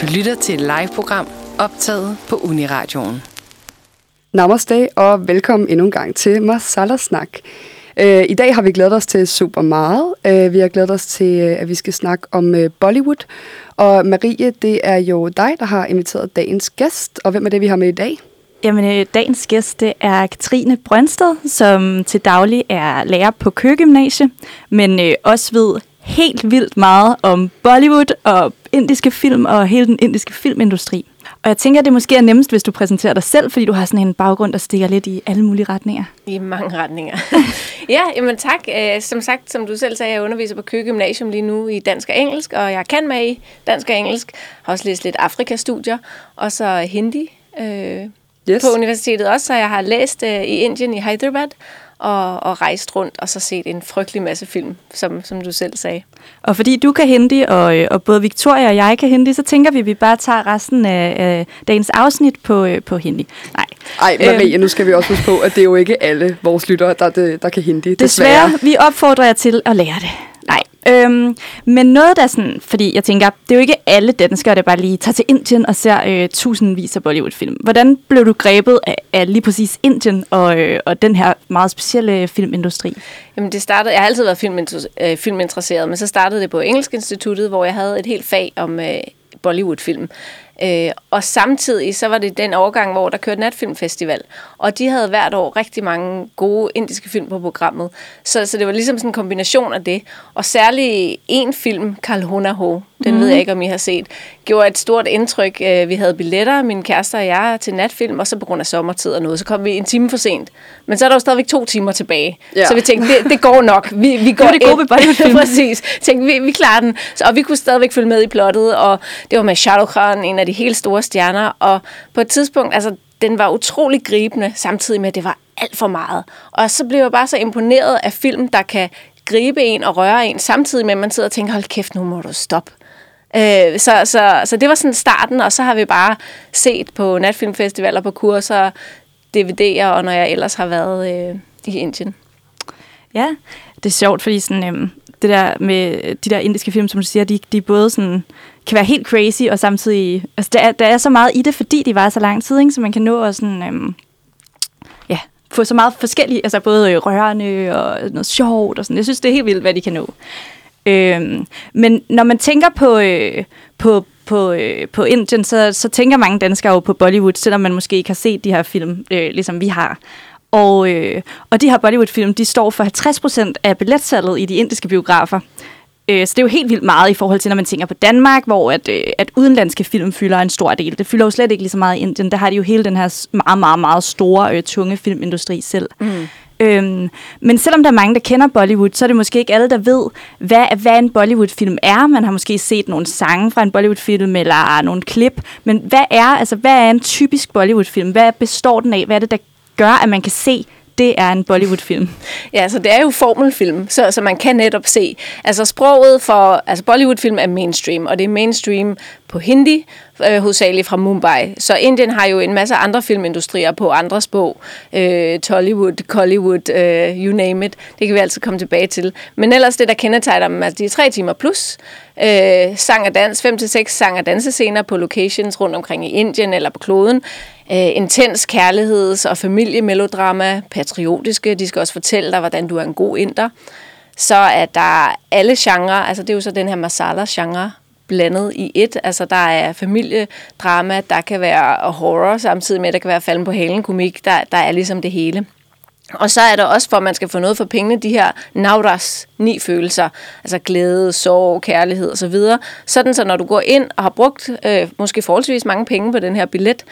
Du lytter til et live-program optaget på Uniradioen. Namaste og velkommen endnu en gang til Masala Snak. Øh, I dag har vi glædet os til super meget. Øh, vi har glædet os til, øh, at vi skal snakke om Bollywood. Og Marie, det er jo dig, der har inviteret dagens gæst. Og hvem er det, vi har med i dag? Jamen, dagens gæst det er Katrine Brønsted, som til daglig er lærer på Køgymnasie, men øh, også ved helt vildt meget om Bollywood og indiske film og hele den indiske filmindustri. Og jeg tænker, at det måske er nemmest, hvis du præsenterer dig selv, fordi du har sådan en baggrund, der stikker lidt i alle mulige retninger. I mange retninger. ja, jamen tak. Øh, som sagt, som du selv sagde, jeg underviser på Køge Gymnasium lige nu i dansk og engelsk, og jeg kan med i dansk og engelsk. Har også læst lidt Afrikastudier, og så hindi øh, yes. på universitetet også, så jeg har læst øh, i Indien i Hyderabad, og, og rejst rundt og så set en frygtelig masse film, som, som du selv sagde. Og fordi du kan hindi, og, og både Victoria og jeg kan hindi, så tænker vi, at vi bare tager resten af, af dagens afsnit på, øh, på hindi. Nej. Ej, Marie, øhm, nu skal vi også huske på, at det er jo ikke alle vores lyttere, der, der, der kan hindi. Desværre. desværre. Vi opfordrer jer til at lære det. Nej. Øhm, men noget der sådan, fordi jeg tænker, det er jo ikke alle danskere, der bare lige tager til Indien og ser øh, tusindvis af Bollywood-film. Hvordan blev du grebet af, af lige præcis Indien og, øh, og den her meget specielle filmindustri? Jamen det startede, jeg har altid været filminter, øh, filminteresseret, men så startede det på Engelsk Instituttet, hvor jeg havde et helt fag om øh, Bollywood-film. Øh, og samtidig så var det den overgang, hvor der kørte Natfilmfestival. Og de havde hvert år rigtig mange gode indiske film på programmet. Så, så det var ligesom sådan en kombination af det. Og særligt en film, Karl Ho, den mm. ved jeg ikke, om I har set, gjorde et stort indtryk. Øh, vi havde billetter, min kæreste og jeg, til natfilm, og så på grund af sommertid og noget, så kom vi en time for sent. Men så er der jo stadigvæk to timer tilbage. Ja. Så vi tænkte, det, det går nok. Vi, vi går det er det gode. Præcis. Tænkte, vi, vi klarer den. Så, og vi kunne stadigvæk følge med i plottet, og det var med Shah Rukh Khan, en af de helt store stjerner. Og på et tidspunkt, altså den var utrolig gribende, samtidig med, at det var alt for meget. Og så blev jeg bare så imponeret af film, der kan gribe en og røre en, samtidig med, at man sidder og tænker, hold kæft, nu må du stoppe. Øh, så, så, så det var sådan starten, og så har vi bare set på natfilmfestivaler, på kurser, DVD'er, og når jeg ellers har været øh, i Indien. Ja, det er sjovt, fordi sådan, øh, det der med øh, de der indiske film, som du siger, de, de både sådan, kan være helt crazy, og samtidig... Altså, der er, der er så meget i det, fordi de var så lang tid, ikke? så man kan nå at sådan... øhm, ja, få så meget forskellige, altså både rørende og noget sjovt og sådan. Jeg synes, det er helt vildt, hvad de kan nå. Øhm, men når man tænker på, øh, på, på, øh, på Indien, så, så tænker mange danskere jo på Bollywood, selvom man måske ikke har set de her film, øh, ligesom vi har. Og, øh, og de her Bollywood-film, de står for 50% af billetsalget i de indiske biografer. Øh, så det er jo helt vildt meget i forhold til, når man tænker på Danmark, hvor at, øh, at udenlandske film fylder en stor del. Det fylder jo slet ikke lige så meget i Indien. Der har de jo hele den her meget, meget, meget store, øh, tunge filmindustri selv. Mm. Øhm, men selvom der er mange, der kender Bollywood, så er det måske ikke alle, der ved, hvad, hvad en Bollywood-film er. Man har måske set nogle sange fra en Bollywood-film eller nogle klip. Men hvad er, altså, hvad er en typisk Bollywood-film? Hvad består den af? Hvad er det, der gør, at man kan se det er en Bollywood-film. Ja, så det er jo formelfilm, så, så man kan netop se. Altså sproget for altså Bollywood-film er mainstream, og det er mainstream på hindi, øh, hovedsageligt fra Mumbai. Så Indien har jo en masse andre filmindustrier på andre sprog. Øh, Tollywood, Collywood, øh, you name it. Det kan vi altid komme tilbage til. Men ellers det, der kendetegner dem, altså de er tre timer plus. Øh, sang og dans, fem til seks sang og dansescener på locations rundt omkring i Indien eller på kloden. Øh, intens kærligheds- og familiemelodrama, patriotiske. De skal også fortælle dig, hvordan du er en god inder. Så er der alle genrer, altså det er jo så den her masala-genre, blandet i et. Altså der er familiedrama, der kan være horror, samtidig med, at der kan være falden på halen komik. Der, der er ligesom det hele. Og så er der også, for at man skal få noget for pengene, de her navras, ni følelser, altså glæde, sorg, kærlighed osv. Sådan så når du går ind og har brugt øh, måske forholdsvis mange penge på den her billet,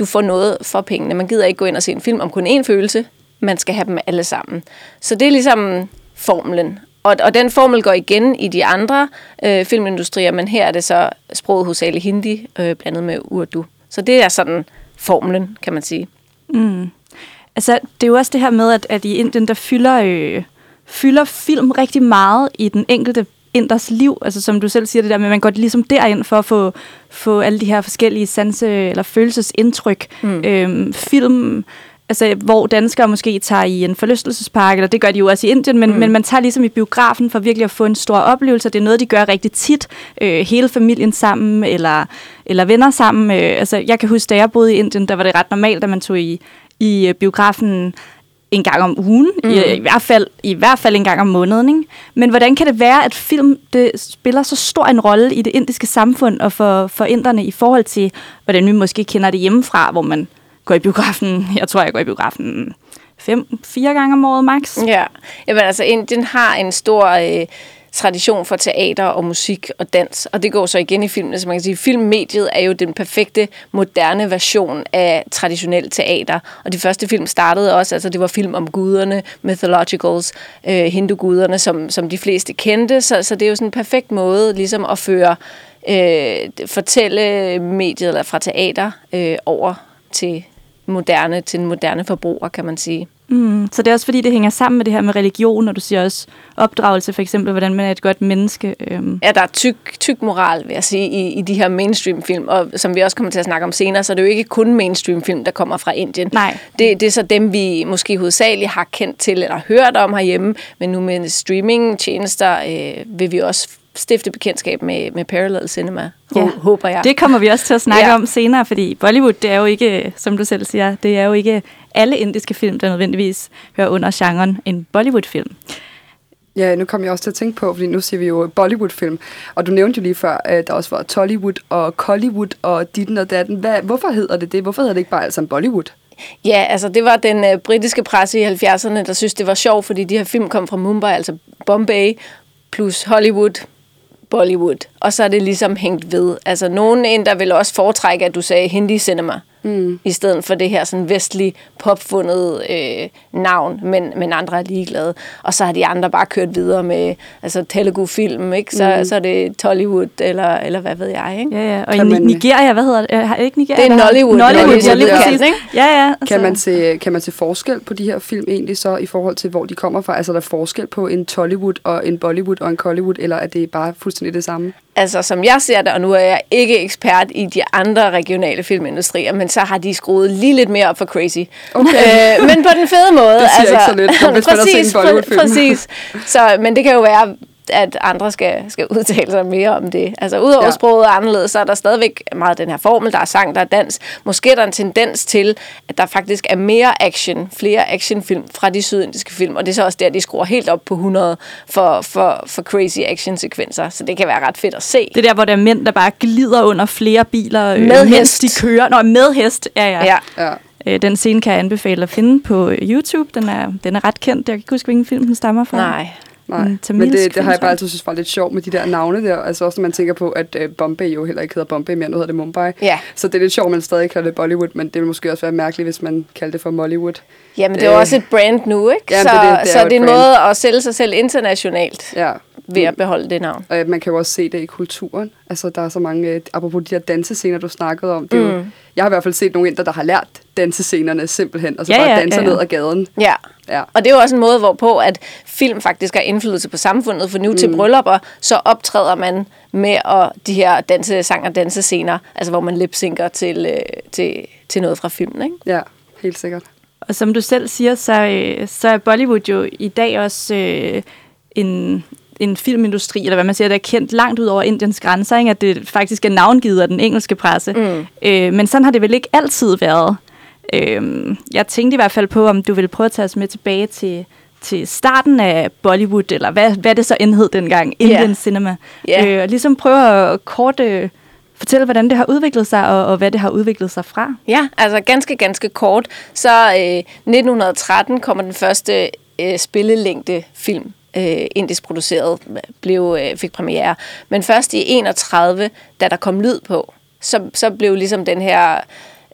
du får noget for pengene. Man gider ikke gå ind og se en film om kun én følelse, man skal have dem alle sammen. Så det er ligesom formlen. Og, og den formel går igen i de andre øh, filmindustrier, men her er det så sproget hos Ali Hindi øh, blandet med Urdu. Så det er sådan formlen, kan man sige. Mm. Altså, det er jo også det her med, at, at i Indien, der fylder, øh, fylder film rigtig meget i den enkelte inders liv. Altså, som du selv siger det der med, at man går ligesom derind for at få, få alle de her forskellige sanse- eller følelsesindtryk. Mm. Øhm, film altså, hvor danskere måske tager i en forlystelsespark, eller det gør de jo også i Indien, men, mm. men man tager ligesom i biografen for virkelig at få en stor oplevelse. Det er noget, de gør rigtig tit, øh, hele familien sammen, eller, eller venner sammen. Øh, altså, jeg kan huske, da jeg boede i Indien, der var det ret normalt, at man tog i, i øh, biografen en gang om ugen, mm. i, i, hvert fald, i hvert fald en gang om måneden. Ikke? Men hvordan kan det være, at film det spiller så stor en rolle i det indiske samfund og for, for inderne i forhold til, hvordan vi måske kender det hjemmefra, hvor man går i biografen, jeg tror, jeg går i biografen fem, fire gange om året max. Ja, Jamen, altså Indien har en stor... Øh tradition for teater og musik og dans, og det går så igen i filmene, så man kan sige, filmmediet er jo den perfekte, moderne version af traditionel teater, og de første film startede også, altså det var film om guderne, mythologicals, øh, hinduguderne, som, som de fleste kendte, så, så det er jo sådan en perfekt måde ligesom at føre øh, fortælle mediet eller fra teater øh, over til moderne, til den moderne forbruger, kan man sige. Mm, så det er også fordi, det hænger sammen med det her med religion, og du siger også opdragelse, for eksempel, hvordan man er et godt menneske. Øhm. Ja, der er tyk, tyk moral, vil jeg sige, i, i de her mainstream-film, og som vi også kommer til at snakke om senere, så er det jo ikke kun mainstream-film, der kommer fra Indien. Nej. Det, det er så dem, vi måske hovedsageligt har kendt til eller hørt om herhjemme, men nu med streaming-tjenester øh, vil vi også stifte bekendtskab med, med Parallel Cinema, ja. håber jeg. Det kommer vi også til at snakke ja. om senere, fordi Bollywood, det er jo ikke, som du selv siger, det er jo ikke alle indiske film, der nødvendigvis hører under genren en Bollywood-film. Ja, nu kommer jeg også til at tænke på, fordi nu siger vi jo Bollywood-film, og du nævnte jo lige før, at der også var Tollywood og Collywood og ditten og datten. Hvad, hvorfor hedder det det? Hvorfor hedder det ikke bare alt sammen Bollywood? Ja, altså det var den øh, britiske presse i 70'erne, der synes det var sjovt, fordi de her film kom fra Mumbai, altså Bombay, plus Hollywood, Bollywood. Og så er det ligesom hængt ved. Altså nogen end der vil også foretrække, at du sagde hindi cinema mm. i stedet for det her sådan vestlig popfundet øh, navn, men, men andre er ligeglade. Og så har de andre bare kørt videre med altså Telugu-film, ikke? Så, mm. så er det Tollywood, eller, eller hvad ved jeg, ikke? Ja, ja. Og i Nigeria, hvad hedder det? Har ikke Nigeria? Det er Nollywood. Nollywood, Nollywood ja, lige præcis. Ikke? Ja, ja. Altså. Kan, man se, kan man se forskel på de her film egentlig så, i forhold til, hvor de kommer fra? Altså, er der forskel på en Tollywood og en Bollywood og en Collywood, eller er det bare fuldstændig det samme? Altså, som jeg ser det, og nu er jeg ikke ekspert i de andre regionale filmindustrier, men så har de skruet lige lidt mere op for crazy. Okay. Øh, men på den fede måde. Det siger altså, ikke så lidt, hvis præcis, man har set en præcis. Så, men det kan jo være, at andre skal, skal udtale sig mere om det. Altså udover ja. sproget er anderledes, så er der stadigvæk meget den her formel, der er sang, der er dans. Måske er der en tendens til, at der faktisk er mere action, flere actionfilm fra de sydindiske film, og det er så også der, de skruer helt op på 100 for, for, for crazy action-sekvenser, så det kan være ret fedt at se. Det der, hvor der er mænd, der bare glider under flere biler, øh, med mens hest. de kører. Nå, med hest, ja, ja. Ja. Ja. Øh, den scene kan jeg anbefale at finde på YouTube. Den er, den er ret kendt. Jeg kan ikke huske, hvilken film den stammer fra. Nej. Nej, En men det, det har jeg bare altid synes var lidt sjovt med de der navne der. Altså også når man tænker på, at uh, Bombay jo heller ikke hedder Bombay mere, nu hedder det Mumbai. Ja. Så det er lidt sjovt, at man stadig kalder det Bollywood, men det vil måske også være mærkeligt, hvis man kalder det for Mollywood. Jamen, det er jo Øh, også et brand nu, ikke? Jamen, så det det. Det er så det er en måde at sælge sig selv internationalt Ja. ved at beholde det navn. Og øh, man kan jo også se det i kulturen. Altså, der er så mange, øh, apropos de her dansescener, du snakkede om. Det er Mm. jo, jeg har i hvert fald set nogle inder, der har lært dansescenerne simpelthen, og så Ja, bare ja, danser ja, ja. ned ad gaden. Ja. Ja. Og det er jo også en måde, hvorpå at film faktisk har indflydelse på samfundet, for nu mm. til bryllupper, så optræder man med at, de her danse, sang og dansescener, altså hvor man lipsynker til, øh, til, til noget fra filmen, ikke? Ja, helt sikkert. Og som du selv siger, så, øh, så er Bollywood jo i dag også øh, en, en filmindustri, eller hvad man siger, der er kendt langt ud over Indiens grænser, ikke? at det faktisk er navngivet af den engelske presse. Mm. Øh, men sådan har det vel ikke altid været. Øh, jeg tænkte i hvert fald på, om du ville prøve at tage os med tilbage til, til starten af Bollywood, eller hvad, hvad det så end hed dengang, Indian Ja. Cinema. Ja. Øh, og ligesom prøve at kort øh, fortælle, hvordan det har udviklet sig, og, og hvad det har udviklet sig fra. Ja, altså ganske, ganske kort. Så øh, 1913 kommer den første øh, spillelængde film, øh, indisk produceret, blev, øh, fik premiere. Men først i 31, da der kom lyd på, så, så blev ligesom den her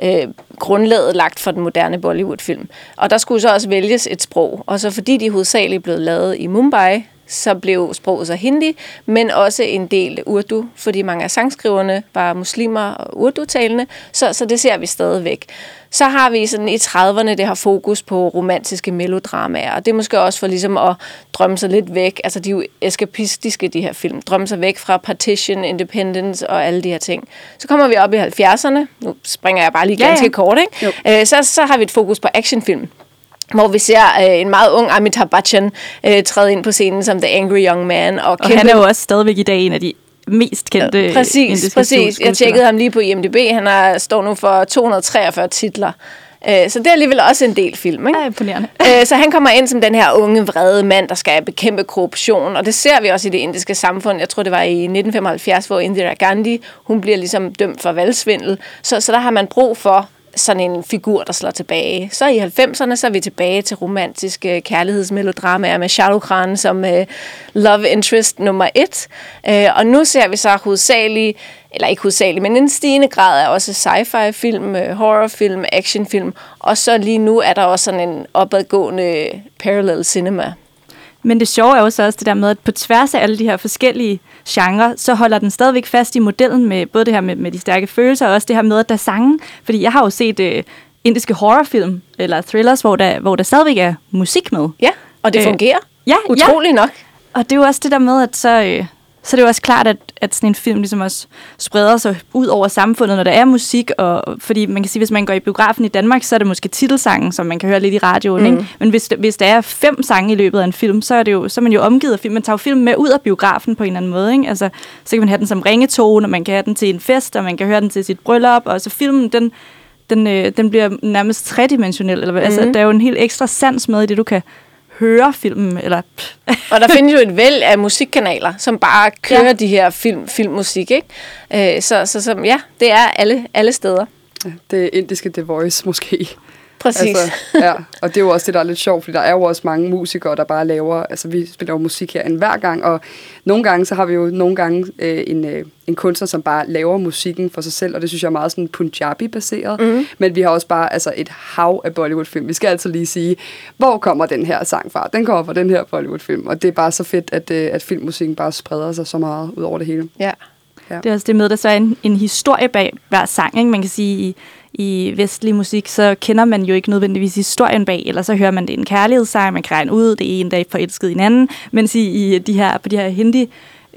øh, grundlaget lagt for den moderne Bollywood-film. Og der skulle så også vælges et sprog. Og så fordi de hovedsageligt blev lavet i Mumbai, så blev sproget så hindi, men også en del urdu, fordi mange af sangskriverne var muslimer og urdu-talende, så, så det ser vi stadigvæk. Så har vi sådan i 30'erne det har fokus på romantiske melodramaer, og det er måske også for ligesom at drømme sig lidt væk, altså de er jo eskapistiske, de her film, drømme sig væk fra Partition, Independence og alle de her ting. Så kommer vi op i 70'erne, nu springer jeg bare lige ganske ja, ja. kort, ikke? Øh, så, så har vi et fokus på actionfilm hvor vi ser øh, en meget ung Amitabh Bachchan øh, træde ind på scenen som The Angry Young Man. Og, og han er jo også stadigvæk i dag en af de mest kendte ja, Præcis, præcis. Jeg tjekkede ham lige på IMDb. Han er, står nu for 243 titler. Øh, så det er alligevel også en del film, ikke? Ja, imponerende. Øh, så han kommer ind som den her unge, vrede mand, der skal bekæmpe korruption, og det ser vi også i det indiske samfund. Jeg tror, det var i 1975, hvor Indira Gandhi, hun bliver ligesom dømt for valgsvindel. Så, så der har man brug for sådan en figur, der slår tilbage. Så i 90'erne, så er vi tilbage til romantiske kærlighedsmelodramaer med Shah Rukh Khan som uh, love interest nummer et. Uh, og nu ser vi så hovedsageligt, eller ikke hovedsageligt, men en stigende grad af også sci-fi film, uh, øh, horrorfilm, actionfilm, og så lige nu er der også sådan en opadgående parallel cinema. Men det sjove er jo så også det der med, at på tværs af alle de her forskellige genrer, så holder den stadigvæk fast i modellen med både det her med, med de stærke følelser, og også det her med, at der er sange. Fordi jeg har jo set øh, indiske horrorfilm, eller thrillers, hvor der, hvor der stadigvæk er musik med. Ja, og det øh, fungerer. Ja, Utrolig ja. nok. Og det er jo også det der med, at så, øh, så det er jo også klart, at, at sådan en film ligesom også spreder sig ud over samfundet, når der er musik. Og, fordi man kan sige, hvis man går i biografen i Danmark, så er det måske titelsangen, som man kan høre lidt i radioen. Mm. Ikke? Men hvis, hvis der er fem sange i løbet af en film, så er, det jo, så er man jo omgivet af film. Man tager jo filmen med ud af biografen på en eller anden måde. Ikke? Altså, så kan man have den som ringetone, og man kan have den til en fest, og man kan høre den til sit bryllup. Og så filmen, den, den, øh, den bliver nærmest tredimensionel. Eller, mm. altså, der er jo en helt ekstra sans med i det, du kan høre filmen. Eller og der findes jo et væld af musikkanaler, som bare kører ja. de her film, filmmusik. Ikke? Øh, så, så, så ja, det er alle, alle steder. Ja, det indiske The Voice måske. Præcis. Altså, ja, og det er jo også det, der er lidt sjovt, fordi der er jo også mange musikere, der bare laver, altså vi spiller jo musik her en hver gang, og nogle gange, så har vi jo nogle gange øh, en, øh, en kunstner, som bare laver musikken for sig selv, og det synes jeg er meget sådan Punjabi-baseret, mm. men vi har også bare altså et hav af Bollywood-film. Vi skal altid lige sige, hvor kommer den her sang fra? Den kommer fra den her Bollywood-film, og det er bare så fedt, at, øh, at filmmusikken bare spreder sig så meget ud over det hele. Ja. Ja. Det er også det med, at der så er en, en historie bag hver sang. Ikke? Man kan sige, i, i vestlig musik, så kender man jo ikke nødvendigvis historien bag, eller så hører man det en kærlighedssang, man regne ud, det er en dag forelsket i en anden, mens i, i de her, på de her hindi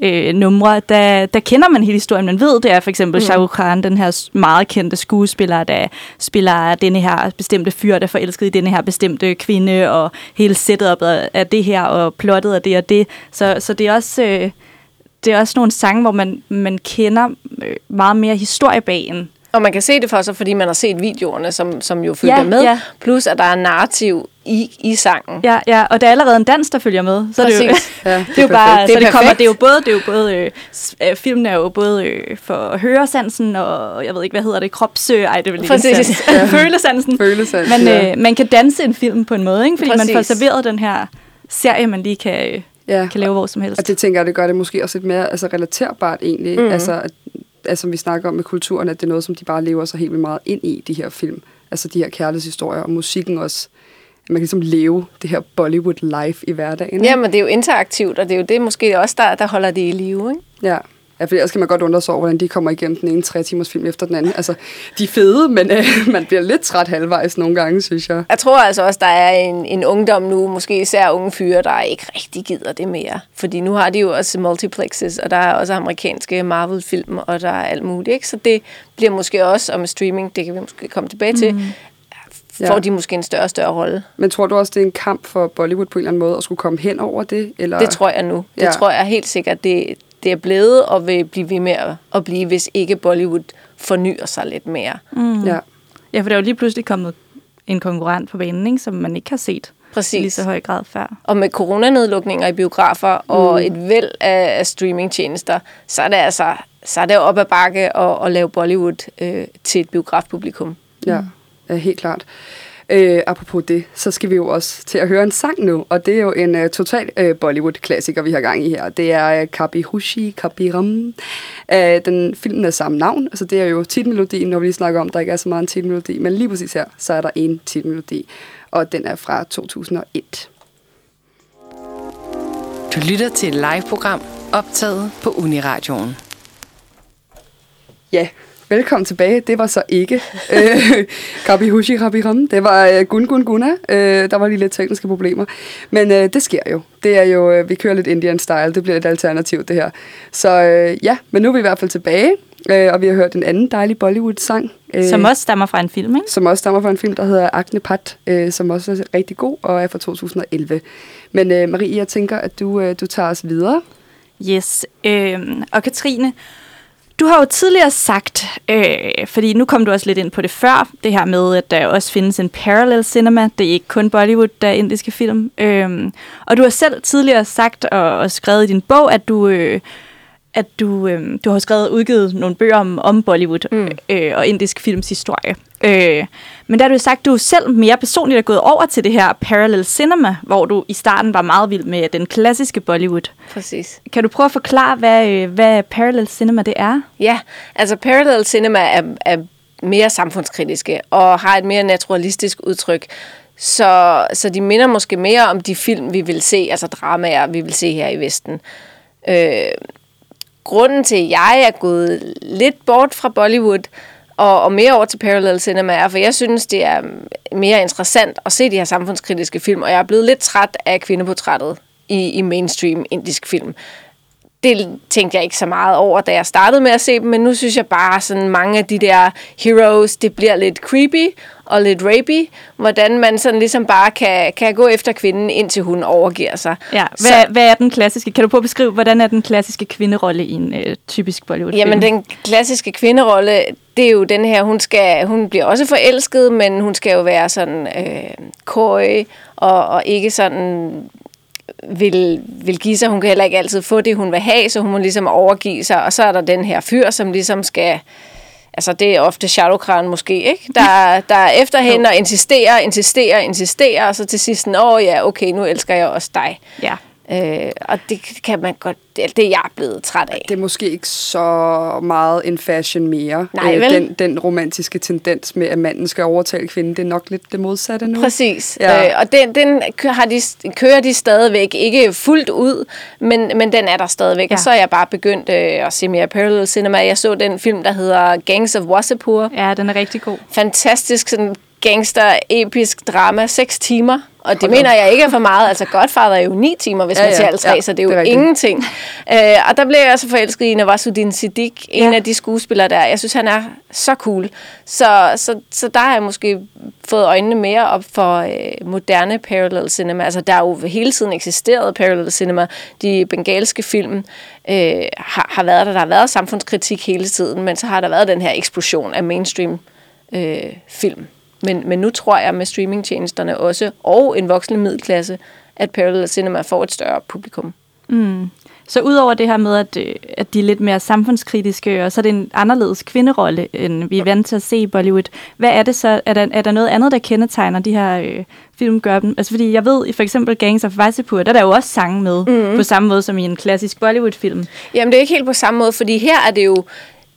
øh, numre, der, der kender man hele historien. Man ved, det er for eksempel mm. Shah Rukh Khan, den her meget kendte skuespiller, der spiller denne her bestemte fyr, der er forelsket i denne her bestemte kvinde, og hele setup af det her, og plottet af det og det. Så, så det er også... Øh, det er også nogle sange, hvor man, man kender øh, meget mere historie bag en. Og man kan se det for sig, fordi man har set videoerne, som, som jo følger ja, med. Ja. Plus, at der er narrativ i, i sangen. Ja, ja, og der er allerede en dans, der følger med. Så Præcis. det er jo, ja, det er jo bare, det er så det kommer, det er jo både, det er jo både øh, øh, filmen er jo både øh, for høresansen, og jeg ved ikke, hvad hedder det, krops, øh, ej, det vil ikke ja. følesansen. Følesansen, Men ja. øh, man kan danse en film på en måde, ikke? fordi Præcis. man får serveret den her serie, man lige kan, øh, ja. kan lave hvor som helst. Og det tænker jeg, det gør det måske også lidt mere altså, relaterbart egentlig. Mm. Altså, altså, vi snakker om med kulturen, at det er noget, som de bare lever så helt vildt meget ind i, de her film. Altså de her kærlighedshistorier, og musikken også. At man kan ligesom leve det her Bollywood life i hverdagen. Ja, men det er jo interaktivt, og det er jo det måske også, der, der holder det i live, ikke? Ja. Ja, for ellers kan man godt undre sig over, hvordan de kommer igennem den ene tre timers film efter den anden. Altså, de er fede, men øh, man bliver lidt træt halvvejs nogle gange, synes jeg. Jeg tror altså også, der er en, en ungdom nu, måske især unge fyre, der ikke rigtig gider det mere. Fordi nu har de jo også multiplexes, og der er også amerikanske Marvel-film, og der er alt muligt. Ikke? Så det bliver måske også, og med streaming, det kan vi måske komme tilbage til, mm får ja. de måske en større og større rolle. Men tror du også, det er en kamp for Bollywood på en eller anden måde at skulle komme hen over det? Eller? Det tror jeg nu. Det ja. tror jeg helt sikkert. Det, det er blevet og vil blive ved med at blive, hvis ikke Bollywood fornyer sig lidt mere. Mm. Ja. ja, for der er jo lige pludselig kommet en konkurrent på banen, ikke, som man ikke har set Præcis. i lige så høj grad før. Og med coronanedlukninger i biografer og mm. et væld af, af streamingtjenester, så er det altså så er det op ad bakke at, at lave Bollywood øh, til et biografpublikum. Ja, ja helt klart. Øh, apropos det, så skal vi jo også til at høre en sang nu, og det er jo en uh, total uh, Bollywood-klassiker, vi har gang i her. Det er uh, Kabi Hushi Kabiram. Uh, den filmen er samme navn, altså det er jo titelmelodien, når vi lige snakker om, der ikke er så meget en titelmelodi, men lige præcis her, så er der en titelmelodi, og den er fra 2001. To Du lytter til et live-program optaget på Uniradioen. Ja, velkommen tilbage. Det var så ikke øh, Kabi Hushi Rabi Ram. Det var øh, Gun Gun Guna. Øh, der var lige lidt tekniske problemer. Men øh, det sker jo. Det er jo, øh, vi kører lidt Indian style. Det bliver et alternativ, det her. Så øh, ja, men nu er vi i hvert fald tilbage. Øh, og vi har hørt en anden dejlig Bollywood-sang. Øh, Som også stammer fra en film, ikke? som også stammer fra en film, der hedder Akne Pat, øh, som også er rigtig god og er fra 2011. Men øh, Marie, jeg tænker, at du, øh, du tager os videre. Yes. Øh, og Katrine, du har jo tidligere sagt, øh, fordi nu kom du også lidt ind på det før, det her med, at der også findes en parallel cinema. Det er ikke kun Bollywood, der er indiske film. Øh, og du har selv tidligere sagt og, og skrevet i din bog, at du... Øh, at du, øh, du har skrevet udgivet nogle bøger om, om Bollywood mm. øh, og indisk films historie. Øh, men der har du sagt, at du selv mere personligt er gået over til det her parallel cinema, hvor du i starten var meget vild med den klassiske Bollywood. Præcis. Kan du prøve at forklare, hvad, øh, hvad parallel cinema det er? Ja, altså parallel cinema er, er mere samfundskritiske og har et mere naturalistisk udtryk. Så, så de minder måske mere om de film, vi vil se, altså dramaer, vi vil se her i Vesten. Øh, grunden til, at jeg er gået lidt bort fra Bollywood og, og mere over til parallel cinema er, for jeg synes, det er mere interessant at se de her samfundskritiske film, og jeg er blevet lidt træt af kvindeportrættet i, i mainstream indisk film. Det tænkte jeg ikke så meget over, da jeg startede med at se dem, men nu synes jeg bare, sådan mange af de der heroes, det bliver lidt creepy og lidt rapey, hvordan man sådan ligesom bare kan, kan gå efter kvinden, indtil hun overgiver sig. Ja, hvad, så, hvad er den klassiske? Kan du prøve at beskrive, hvordan er den klassiske kvinderolle i en øh, typisk Bollywood-film? Jamen, den klassiske kvinderolle, det er jo den her, hun, skal, hun bliver også forelsket, men hun skal jo være sådan øh, køj og, og ikke sådan vil, vil give sig. Hun kan heller ikke altid få det, hun vil have, så hun må ligesom overgive sig. Og så er der den her fyr, som ligesom skal... Altså, det er ofte Khan måske, ikke? Der, der er efter hende og insisterer, insisterer, insisterer, og så til sidst, åh ja, okay, nu elsker jeg også dig. Ja. Øh, og det kan man godt, det, det er jeg blevet træt af. Det er måske ikke så meget en fashion mere. Nej, øh, vel? den, den romantiske tendens med, at manden skal overtale kvinden, det er nok lidt det modsatte nu. Præcis. Ja. Øh, og den, den har de, kører de stadigvæk, ikke fuldt ud, men, men den er der stadigvæk. Ja. Ja. Og så er jeg bare begyndt øh, at se mere parallel cinema. Jeg så den film, der hedder Gangs of Wasseypur. Ja, den er rigtig god. Fantastisk sådan gangster-episk drama. Seks timer. Og det Hold mener op. jeg ikke er for meget. Altså Godfather er jo ni timer, hvis Ja, man ser alle tre, Ja, så det er jo det er rigtigt. ingenting. øh, og der blev jeg også forelsket i Nawasuddin Siddiq, en Ja. af de skuespillere der. Jeg synes, han er så cool. Så, så, så der har jeg måske fået øjnene mere op for øh, moderne parallel cinema. Altså, der er jo hele tiden eksisteret parallel cinema. De bengalske film øh, har, har været der. Der har været samfundskritik hele tiden, men så har der været den her eksplosion af mainstream øh, film. Men, men nu tror jeg med streamingtjenesterne også, og en voksende middelklasse, at parallel cinema får et større publikum. Mm. Så udover det her med, at, øh, at de er lidt mere samfundskritiske, og så er det en anderledes kvinderolle, end vi er vant til at se i Bollywood. Hvad er det så? Er der, er der noget andet, der kendetegner de her øh, film, gør dem? Altså fordi jeg ved, i for eksempel Gangs of Wasseypur, der er der jo også sange med, mm. på samme måde som i en klassisk Bollywood-film. Jamen det er ikke helt på samme måde, fordi her er det jo,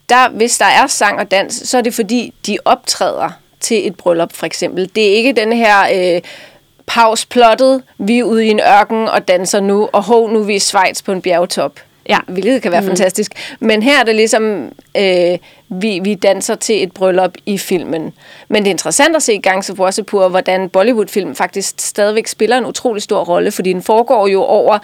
der, hvis der er sang og dans, så er det fordi, de optræder til et bryllup for eksempel. Det er ikke den her... Øh, pausplottet, vi er ude i en ørken og danser nu, og hov, nu er vi i Schweiz på en bjergtop. Ja. Hvilket kan være mm. fantastisk. Men her er det ligesom, øh, vi, vi danser til et bryllup i filmen. Men det er interessant at se Gangs of Wasseypur, hvordan Bollywood-film faktisk stadigvæk spiller en utrolig stor rolle, fordi den foregår jo over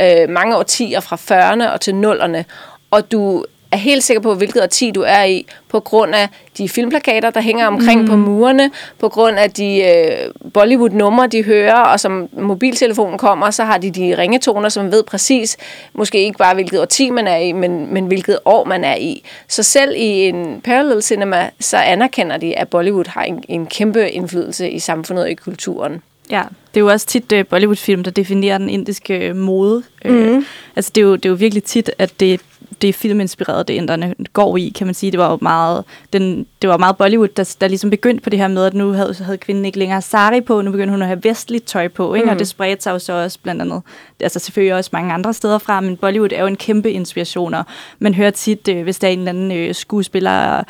øh, mange årtier fra 40'erne og til 0'erne. Og du er helt sikker på, hvilket årti du er i, på grund af de filmplakater, der hænger omkring mm. på murene, på grund af de øh, Bollywood-numre, de hører, og som mobiltelefonen kommer, så har de de ringetoner, som ved præcis, måske ikke bare hvilket årti man er i, men, men hvilket år man er i. Så selv i en parallel cinema, så anerkender de, at Bollywood har en, en kæmpe indflydelse i samfundet og i kulturen. Ja, det er jo også tit uh, Bollywood-film, der definerer den indiske uh, mode. Mm. Uh, altså det er, jo, det er jo virkelig tit, at det, det er filminspireret, det inderne går i, kan man sige. Det var jo meget, den, det var meget Bollywood, der, der ligesom begyndte på det her med, at nu havde, havde kvinden ikke længere sari på, nu begyndte hun at have vestligt tøj på, ikke? Mm. og det spredte sig jo så også blandt andet, altså selvfølgelig også mange andre steder fra, men Bollywood er jo en kæmpe inspiration, og man hører tit, øh, hvis der er en eller anden øh, skuespiller,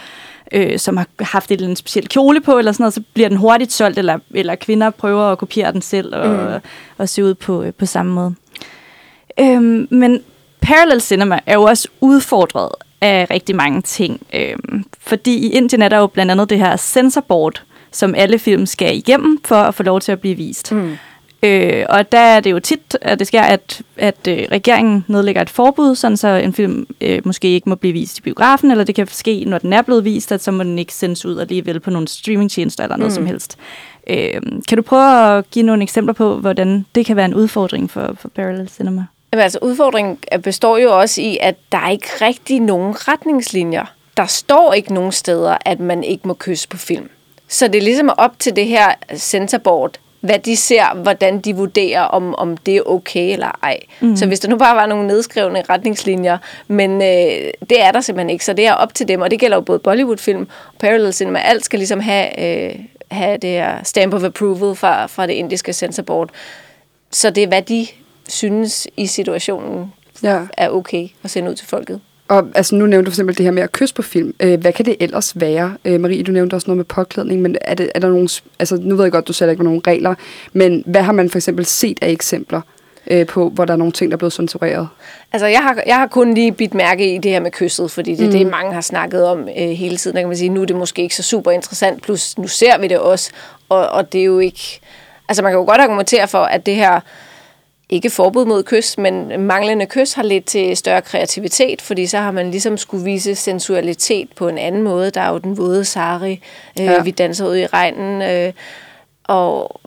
øh, som har haft et eller andet specielt kjole på, eller sådan noget, så bliver den hurtigt solgt, eller, eller kvinder prøver at kopiere den selv, og, mm. og se ud på, øh, på samme måde. Øhm, men parallel cinema er jo også udfordret af rigtig mange ting. Øhm, fordi i Indien er der jo blandt andet det her censorboard, som alle film skal igennem for at få lov til at blive vist. Mm. Øh, og der er det jo tit, at det sker, at, at øh, regeringen nedlægger et forbud, sådan så en film øh, måske ikke må blive vist i biografen, eller det kan ske, når den er blevet vist, at så må den ikke sendes ud alligevel på nogle streamingtjenester eller noget mm. som helst. Øh, kan du prøve at give nogle eksempler på, hvordan det kan være en udfordring for, for parallel cinema? Jamen, altså, udfordringen består jo også i, at der er ikke rigtig nogen retningslinjer. Der står ikke nogen steder, at man ikke må kysse på film. Så det er ligesom op til det her censorboard, hvad de ser, hvordan de vurderer, om, om det er okay eller ej. Mm. Så hvis der nu bare var nogle nedskrevne retningslinjer, men øh, det er der simpelthen ikke, så det er op til dem, og det gælder jo både Bollywood-film og parallel cinema. Alt skal ligesom have, øh, have det her stamp of approval fra, fra det indiske censorboard. Så det er, hvad de synes i situationen ja. er okay at sende ud til folket. Og altså, nu nævnte du for eksempel det her med at kysse på film. Øh, hvad kan det ellers være? Øh, Marie, du nævnte også noget med påklædning, men er, det, er der nogle... Altså, nu ved jeg godt, du sætter ikke nogle regler, men hvad har man for eksempel set af eksempler øh, på, hvor der er nogle ting, der er blevet censureret? Altså, jeg har, jeg har kun lige bidt mærke i det her med kysset, fordi det er mm. det, mange har snakket om øh, hele tiden. Der kan man sige, nu er det måske ikke så super interessant, plus nu ser vi det også, og, og det er jo ikke... Altså, man kan jo godt argumentere for, at det her ikke forbud mod kys, men manglende kys har ledt til større kreativitet, fordi så har man ligesom skulle vise sensualitet på en anden måde. Der er jo den våde sari, øh, ja. vi danser ud i regnen, øh, og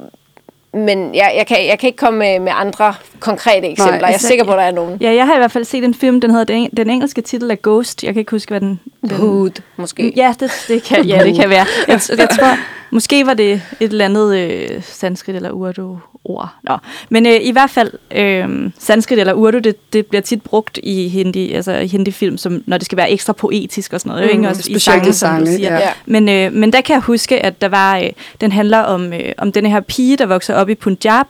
men jeg, jeg, kan, jeg kan ikke komme med, med andre konkrete eksempler. Nej, altså, jeg er altså, sikker på, at der er nogen. Ja, jeg har i hvert fald set en film, den hedder, den, den engelske titel er Ghost. Jeg kan ikke huske, hvad den... den Hood, måske. Ja, det, det, kan, ja, det kan være. Jeg, jeg tror, måske var det et eller andet øh, sanskrit eller urdu ord. Nå. Men øh, i hvert fald, øh, sanskrit eller urdu, det, det bliver tit brugt i hindi, altså i hindi-film, som, når det skal være ekstra poetisk og sådan noget. Mm, ikke? Også i sange, som du siger. Ja. Men, øh, men der kan jeg huske, at der var, øh, den handler om, øh, om den her pige, der vokser op i Punjab,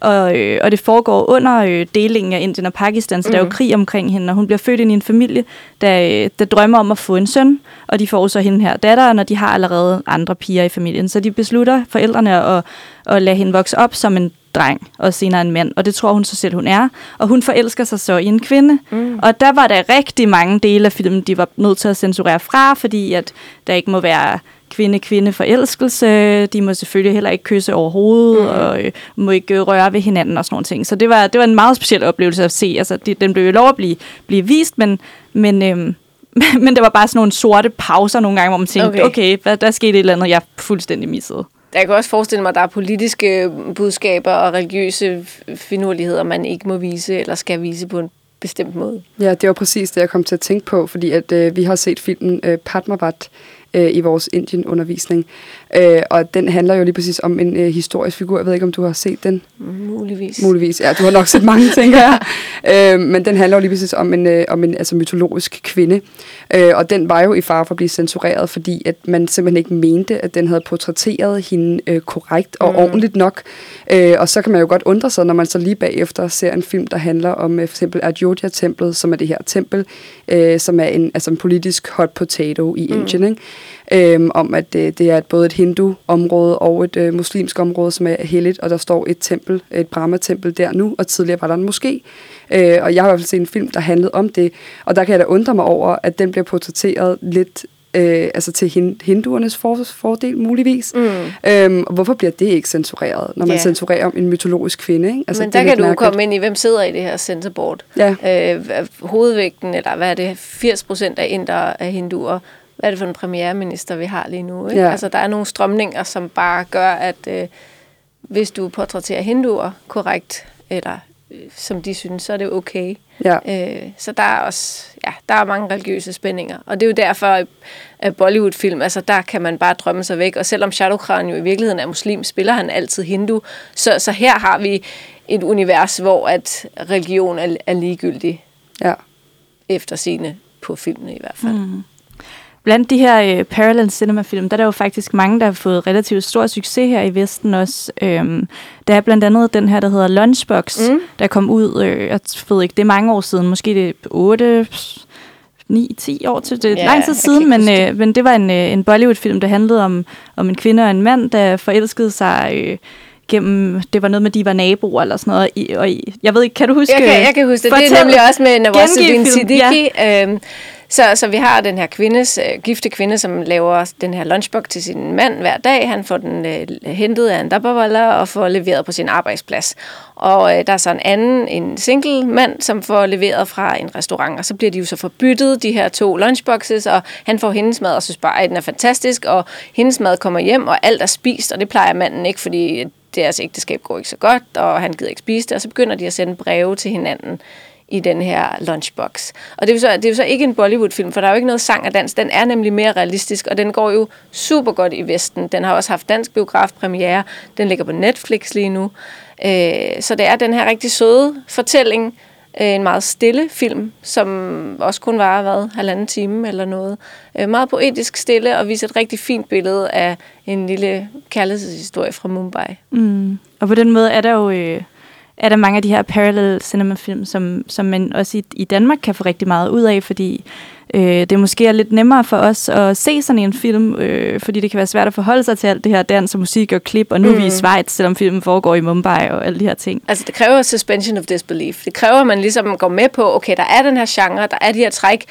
og, øh, og det foregår under øh, delingen af Indien og Pakistan, så mm. der er jo mhm. krig omkring hende, og hun bliver født ind i en familie, der, der drømmer om at få en søn, og de får så hende her datter, når de har allerede andre piger i familien. Så de beslutter, forældrene, at, at lade hende vokse op som en dreng, og senere en mand, og det tror hun så selv, hun er. Og hun forelsker sig så i en kvinde. Mm. Og der var der rigtig mange dele af filmen, de var nødt til at censurere fra, fordi at der ikke må være kvinde-kvinde forelskelse. De må selvfølgelig heller ikke kysse overhovedet, mm. og øh, må ikke røre ved hinanden og sådan nogle ting. Så det var, det var en meget speciel oplevelse at se. Altså, de, den blev jo lov at blive, blive vist, men, men, øhm, men det var bare sådan nogle sorte pauser nogle gange, hvor man tænkte, okay, okay hvad, der skete et eller andet, jeg fuldstændig missede. Jeg kan også forestille mig, at der er politiske budskaber og religiøse finurligheder, man ikke må vise eller skal vise på en bestemt måde. Ja, det var præcis det, jeg kom til at tænke på, fordi at øh, vi har set filmen øh, Padmavat, øh, i vores Indien-undervisning. Øh, og den handler jo lige præcis om en øh, historisk figur. Jeg ved ikke, om du har set den? Muligvis. Muligvis, ja. Du har nok set mange, tænker jeg. Øh, men den handler jo lige præcis om en, øh, om en altså, mytologisk kvinde. Øh, og den var jo i fare for at blive censureret, fordi at man simpelthen ikke mente, at den havde portrætteret hende øh, korrekt og mm. ordentligt nok. Øh, og så kan man jo godt undre sig, når man så lige bagefter ser en film, der handler om øh, for eksempel Ayodhya-templet, som er det her tempel, øh, som er en, altså en politisk hot potato i mm. Indien. Ikke? Øhm, om, at det, det er både et hindu-område og et øh, muslimsk område, som er helligt, og der står et tempel, et Brahma-tempel der nu, og tidligere var der en moské. Øh, og jeg har i hvert fald set en film, der handlede om det, og der kan jeg da undre mig over, at den bliver portrætteret lidt øh, altså til hinduernes for, fordel muligvis. Mm. Øhm, og hvorfor bliver det ikke censureret, når man yeah. censurerer om en mytologisk kvinde? Ikke? Altså, Men der kan du mærkeligt. komme ind i, hvem sidder i det her censorboard. Ja. Øh, hovedvægten, eller hvad er det, 80 procent af inder af hinduer, hvad er det for en premierminister, vi har lige nu? Ikke? Ja. Altså, der er nogle strømninger, som bare gør, at øh, hvis du portrætterer hinduer korrekt, eller øh, som de synes, så er det okay. Ja. Øh, så der er også ja, der er mange religiøse spændinger. Og det er jo derfor, at Bollywood-film, altså der kan man bare drømme sig væk. Og selvom Shah Rukh Khan jo i virkeligheden er muslim, spiller han altid hindu. Så, så her har vi et univers, hvor at religion er, er ligegyldig. Ja. Efter sine på filmene i hvert fald. Mm. Blandt de her øh, parallel cinema-film, der er der jo faktisk mange, der har fået relativt stor succes her i Vesten også. Øhm, der er blandt andet den her, der hedder Lunchbox, mm. der kom ud, øh, jeg ved ikke, det er mange år siden, måske det er 8, 9-10 år til det ja, lang tid siden, men, øh, men det var en, øh, en Bollywood-film, der handlede om, om en kvinde og en mand, der forelskede sig øh, gennem, det var noget med, de var naboer eller sådan noget. I, og I, jeg ved ikke, kan du huske? Jeg kan, jeg kan huske det. Det er nemlig også med film, Siddiqui. Ja. Øhm, så, så vi har den her kvindes, øh, gifte kvinde, som laver den her lunchbox til sin mand hver dag. Han får den øh, hentet af en dabbervoller og får leveret på sin arbejdsplads. Og øh, der er så en anden, en single mand, som får leveret fra en restaurant. Og så bliver de jo så forbyttet, de her to lunchboxes, og han får hendes mad og synes bare, at den er fantastisk. Og hendes mad kommer hjem, og alt er spist, og det plejer manden ikke, fordi deres altså ægteskab går ikke så godt, og han gider ikke spise det. Og så begynder de at sende breve til hinanden i den her lunchbox. Og det er, jo så, det er jo så ikke en Bollywood-film, for der er jo ikke noget sang og dans. Den er nemlig mere realistisk, og den går jo super godt i Vesten. Den har også haft dansk biografpremiere. Den ligger på Netflix lige nu. Øh, så det er den her rigtig søde fortælling, øh, en meget stille film, som også kun var hvad, halvanden time eller noget. Øh, meget poetisk stille og viser et rigtig fint billede af en lille kærlighedshistorie fra Mumbai. Mm. Og på den måde er der jo øh, er der mange af de her parallel cinema-film, som, som man også i, i Danmark kan få rigtig meget ud af, fordi øh, det måske er lidt nemmere for os at se sådan en film, øh, fordi det kan være svært at forholde sig til alt det her dans og musik og klip, og nu mm. er vi i Schweiz, selvom filmen foregår i Mumbai og alle de her ting. Altså, det kræver suspension of disbelief. Det kræver, at man ligesom går med på, okay, der er den her genre, der er de her træk,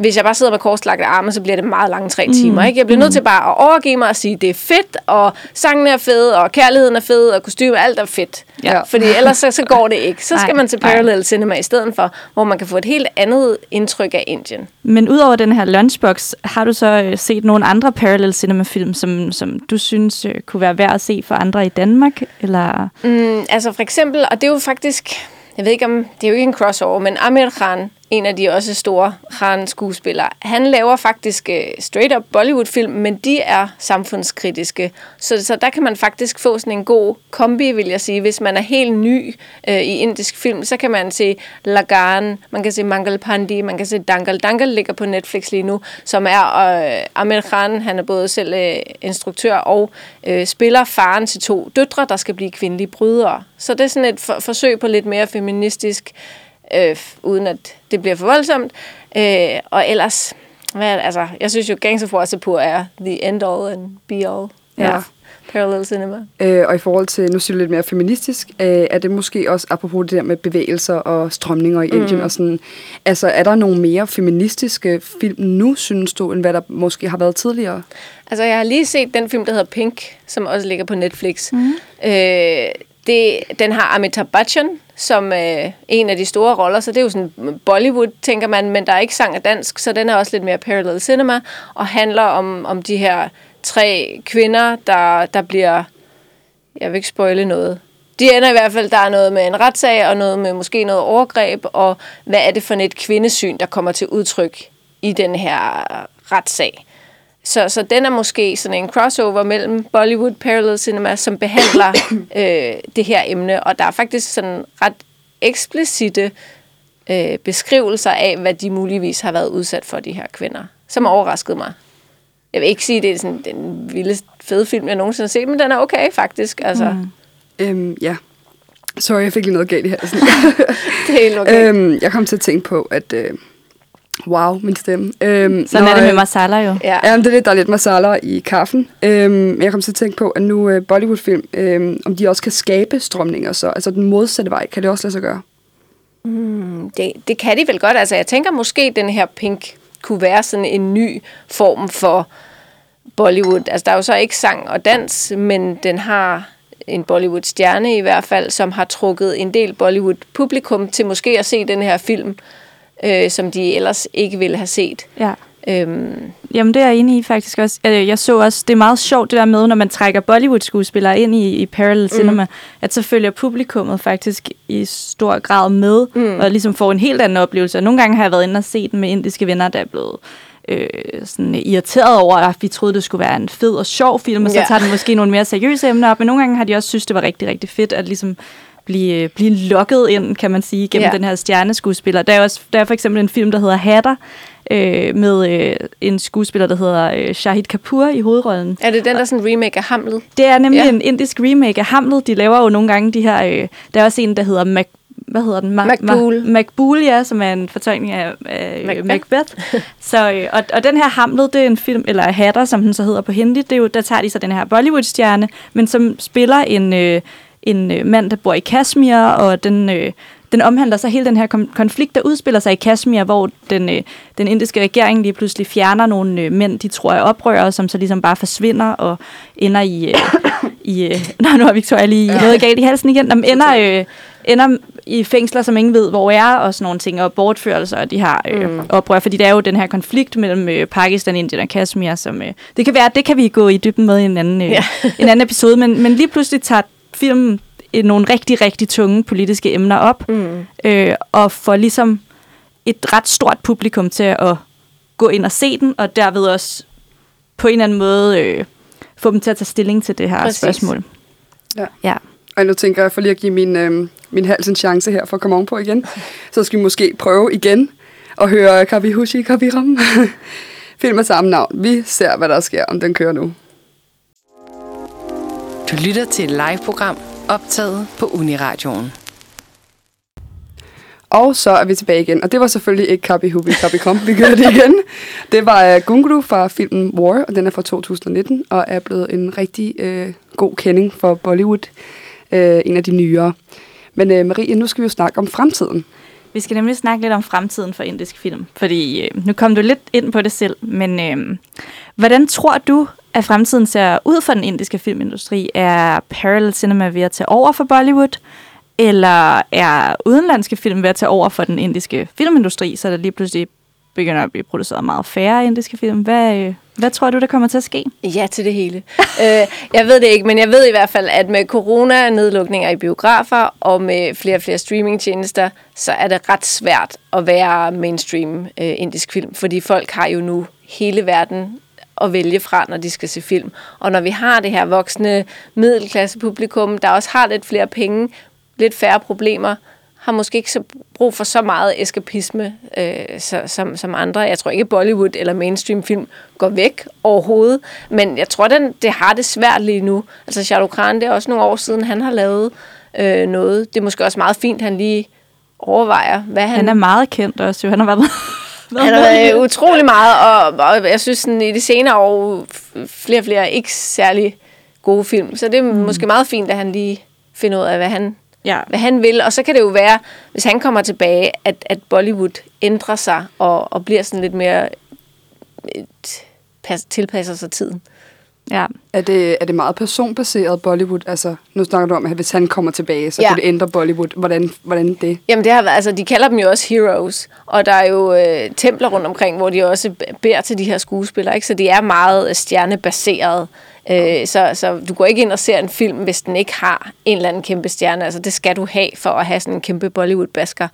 hvis jeg bare sidder med korslagte arme, så bliver det meget lange tre timer. Ikke? Jeg bliver nødt til bare at overgive mig og sige, det er fedt, og sangen er fed, og kærligheden er fed, og kostyme, alt er fedt. Ja. Fordi ellers så, så går det ikke. Så skal Nej, man til parallel cinema i stedet for, hvor man kan få et helt andet indtryk af Indien. Men udover den her lunchbox, har du så øh, set nogle andre parallel cinema-film, som, som du synes øh, kunne være værd at se for andre i Danmark? Eller? Mm, altså for eksempel, og det er jo faktisk, jeg ved ikke om, det er jo ikke en crossover, men Amir Khan, en af de også store Khan-skuespillere, han laver faktisk øh, straight-up Bollywood-film, men de er samfundskritiske. Så, så der kan man faktisk få sådan en god kombi, vil jeg sige. Hvis man er helt ny øh, i indisk film, så kan man se Lagan, man kan se Mangal Pandi, man kan se Dangal. Dangal ligger på Netflix lige nu, som er øh, Amir Khan, han er både selv øh, instruktør og øh, spiller faren til to døtre, der skal blive kvindelige brydere. Så det er sådan et for- forsøg på lidt mere feministisk øh, uden at det bliver for voldsomt. Øh, og ellers, hvad, altså, jeg synes jo, Gangs of Wasseypur er the end all and be all Ja. of parallel cinema. Øh, og i forhold til, nu siger du lidt mere feministisk, øh, er det måske også apropos det der med bevægelser og strømninger i Indien Mm. og sådan, altså er der nogle mere feministiske film nu, synes du, end hvad der måske har været tidligere? Altså, jeg har lige set den film, der hedder Pink, som også ligger på Netflix. Mm. Øh, det, den har Amitabh Bachchan som øh, en af de store roller, så det er jo sådan øh, Bollywood, tænker man, men der er ikke sang og dansk, så den er også lidt mere parallel cinema, og handler om, om de her tre kvinder, der, der bliver, jeg vil ikke spoile noget, de ender i hvert fald, der er noget med en retssag, og noget med måske noget overgreb, og hvad er det for et kvindesyn, der kommer til udtryk i den her retssag. Så, så den er måske sådan en crossover mellem Bollywood Parallel Cinema, som behandler øh, det her emne, og der er faktisk sådan ret eksplicite øh, beskrivelser af, hvad de muligvis har været udsat for, de her kvinder, som overraskede mig. Jeg vil ikke sige, at det er sådan den vildeste fede film, jeg nogensinde har set, men den er okay faktisk. Altså, mm. Øhm, ja. Sorry, jeg fik lige noget galt i halsen. det er helt okay. øhm, jeg kom til at tænke på, at... Øh, wow, min stemme. Øhm, Sådan når, er det med øh, masala jo. ja. Ja, men det er lidt, der er lidt masala i kaffen. Øhm, men jeg kom til at tænke på, at nu øh, Bollywood-film, øhm, om de også kan skabe strømninger så. Altså den modsatte vej, kan det også lade sig gøre? Det, det kan de vel godt. Altså, jeg tænker måske, den her Pink kunne være sådan en ny form for Bollywood. Altså, der er jo så ikke sang og dans, men den har en Bollywood-stjerne i hvert fald, som har trukket en del Bollywood-publikum til måske at se den her film, øh, som de ellers ikke ville have set. Ja. Øhm, Jamen, det er jeg enig i faktisk også. Jeg, jeg så også, det er meget sjovt det der med, når man trækker Bollywood-skuespillere ind i, i parallel cinema, at så følger publikummet faktisk i stor grad med, mm. og ligesom får en helt anden oplevelse. Og nogle gange har jeg været inde og set den med indiske venner, der er blevet øh, sådan irriteret over, at vi troede, det skulle være en fed og sjov film, og så Ja. tager den måske nogle mere seriøse emner op. Men nogle gange har de også synes, det var rigtig, rigtig fedt at ligesom blive, blive lokket ind, kan man sige, gennem Ja. den her stjerneskuespiller. Der er, også, der er for eksempel en film, der hedder Hatter, øh, med øh, en skuespiller, der hedder øh, Shahid Kapoor i hovedrollen. er det den, der er sådan en remake af Hamlet? Det er nemlig Ja. en indisk remake af Hamlet. De laver jo nogle gange de her... Øh, der er også en, der hedder Mac hvad hedder den? Ma- Macbeth. Ma- Macbeth, ja, som er en fortolkning af, Macbeth. Macbeth. Macbeth. Så, øh, og, og den her Hamlet, det er en film, eller Hatter, som den så hedder på hindi, det er jo, der tager de så den her Bollywood-stjerne, men som spiller en, øh, en øh, mand, der bor i Kashmir, og den... Øh, den omhandler så hele den her konflikt, der udspiller sig i Kashmir, hvor den, øh, den indiske regering lige pludselig fjerner nogle øh, mænd, de tror er oprørere, som så ligesom bare forsvinder og ender i... Øh, i øh, nå, nu har Victoria lige ja. noget galt i halsen igen. De ender, øh, ender i fængsler, som ingen ved, hvor er, og sådan nogle ting, og bortførelser af de her øh, mm. oprør, fordi der er jo den her konflikt mellem øh, Pakistan, Indien og Kashmir, som øh, det kan være, det kan vi gå i dybden med i en anden, øh, Ja. en anden episode, men, men lige pludselig tager filmen øh, nogle rigtig, rigtig tunge politiske emner op, Mm. øh, og får ligesom et ret stort publikum til at gå ind og se den, og derved også på en eller anden måde øh, få dem til at tage stilling til det her Præcis. Præcis. spørgsmål. Ja. ja. Og nu tænker jeg, for lige at give min, øh, min hals en chance her for at komme ovenpå igen, så skal vi måske prøve igen at høre Kabi Hushi Kabi Ram. Film af samme navn. Vi ser, hvad der sker, om den kører nu. Du lytter til et live-program optaget på Uniradioen. Og så er vi tilbage igen. Og det var selvfølgelig ikke Kabi Hubi Kabi Kom, vi gør det igen. Det var øh, uh, Gunguru fra filmen War, og den er fra 2019, og er blevet en rigtig uh, god kending for Bollywood. Uh, en af de nyere. Men uh, Marie, nu skal vi jo snakke om fremtiden. Vi skal nemlig snakke lidt om fremtiden for indisk film, fordi øh, nu kom du lidt ind på det selv, men øh, hvordan tror du, at fremtiden ser ud for den indiske filmindustri? Er parallel cinema ved at tage over for Bollywood, eller er udenlandske film ved at tage over for den indiske filmindustri, så der lige pludselig begynder at blive produceret meget færre indiske film? Hvad, øh, hvad tror du, der kommer til at ske? Ja til det hele. øh, jeg ved det ikke, men jeg ved i hvert fald, at med corona-nedlukninger i biografer og med flere og flere streamingtjenester, så er det ret svært at være mainstream øh, indisk film, fordi folk har jo nu hele verden at vælge fra, når de skal se film. Og når vi har det her voksne middelklasse publikum, der også har lidt flere penge, lidt færre problemer, har måske ikke så brug for så meget eskapisme øh, så, som, som andre. Jeg tror ikke, Bollywood eller mainstream film går væk overhovedet, men jeg tror, den, det har det svært lige nu. Altså Shah Rukh Khan, det er også nogle år siden, han har lavet øh, noget. Det er måske også meget fint, han lige overvejer, hvad han... Han er meget kendt også, jo. Han har været. Han har været øh, utrolig meget, og, og jeg synes sådan, i de senere år flere og flere ikke særlig gode film. Så det er mm. måske meget fint, at han lige finder ud af, hvad han, Ja. hvad han vil. Og så kan det jo være, hvis han kommer tilbage, at, at Bollywood ændrer sig og, og bliver sådan lidt mere et, pas, tilpasser sig tiden. ja. Er det, er det meget personbaseret Bollywood? Altså, nu snakker du om, at hvis han kommer tilbage, så Ja. kunne det ændre Bollywood. Hvordan, hvordan det? Jamen det har været, altså de kalder dem jo også heroes, og der er jo øh, templer rundt omkring, hvor de også beder til de her skuespillere, ikke? så de er meget øh, stjernebaseret. Øh, så, så du går ikke ind og ser en film, hvis den ikke har en eller anden kæmpe stjerne. Altså det skal du have for at have sådan en kæmpe Bollywood-basker.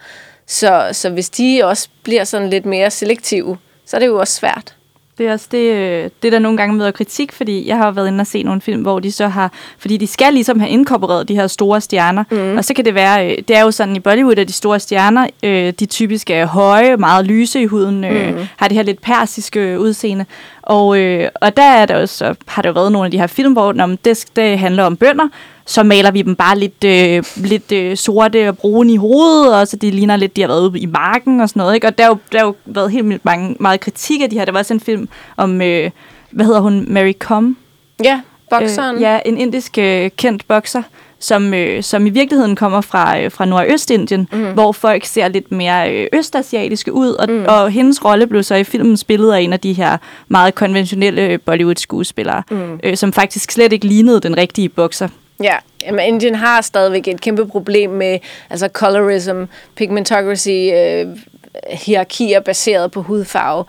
Så, så hvis de også bliver sådan lidt mere selektive, så er det jo også svært. Det er også det, øh, det, der nogle gange møder kritik, fordi jeg har været inde og se nogle film, hvor de så har, fordi de skal ligesom have inkorporeret de her store stjerner, mm. og så kan det være, øh, det er jo sådan i Bollywood, at de store stjerner, øh, de typisk er høje, meget lyse i huden, mm. har det her lidt persiske udseende, og, øh, og der er der også, så har der jo været nogle af de her film, hvor når det, det handler om bønder, så maler vi dem bare lidt, øh, lidt øh, sorte og brune i hovedet, og så de ligner lidt, de har været ude i marken og sådan noget. Ikke? Og der har jo, der jo været helt mange, meget kritik af de her. Der var også en film om, øh, hvad hedder hun, Mary Com? Ja, bokseren. Øh, ja, en indisk øh, kendt bokser, som, øh, som i virkeligheden kommer fra, øh, fra Nordøstindien, mm. hvor folk ser lidt mere øh, østasiatiske ud, og, mm. og hendes rolle blev så i filmen spillet af en af de her meget konventionelle øh, Bollywood-skuespillere, mm. øh, som faktisk slet ikke lignede den rigtige bokser. Ja, jamen Indien har stadigvæk et kæmpe problem med altså colorism, pigmentocracy, øh, hierarkier baseret på hudfarve.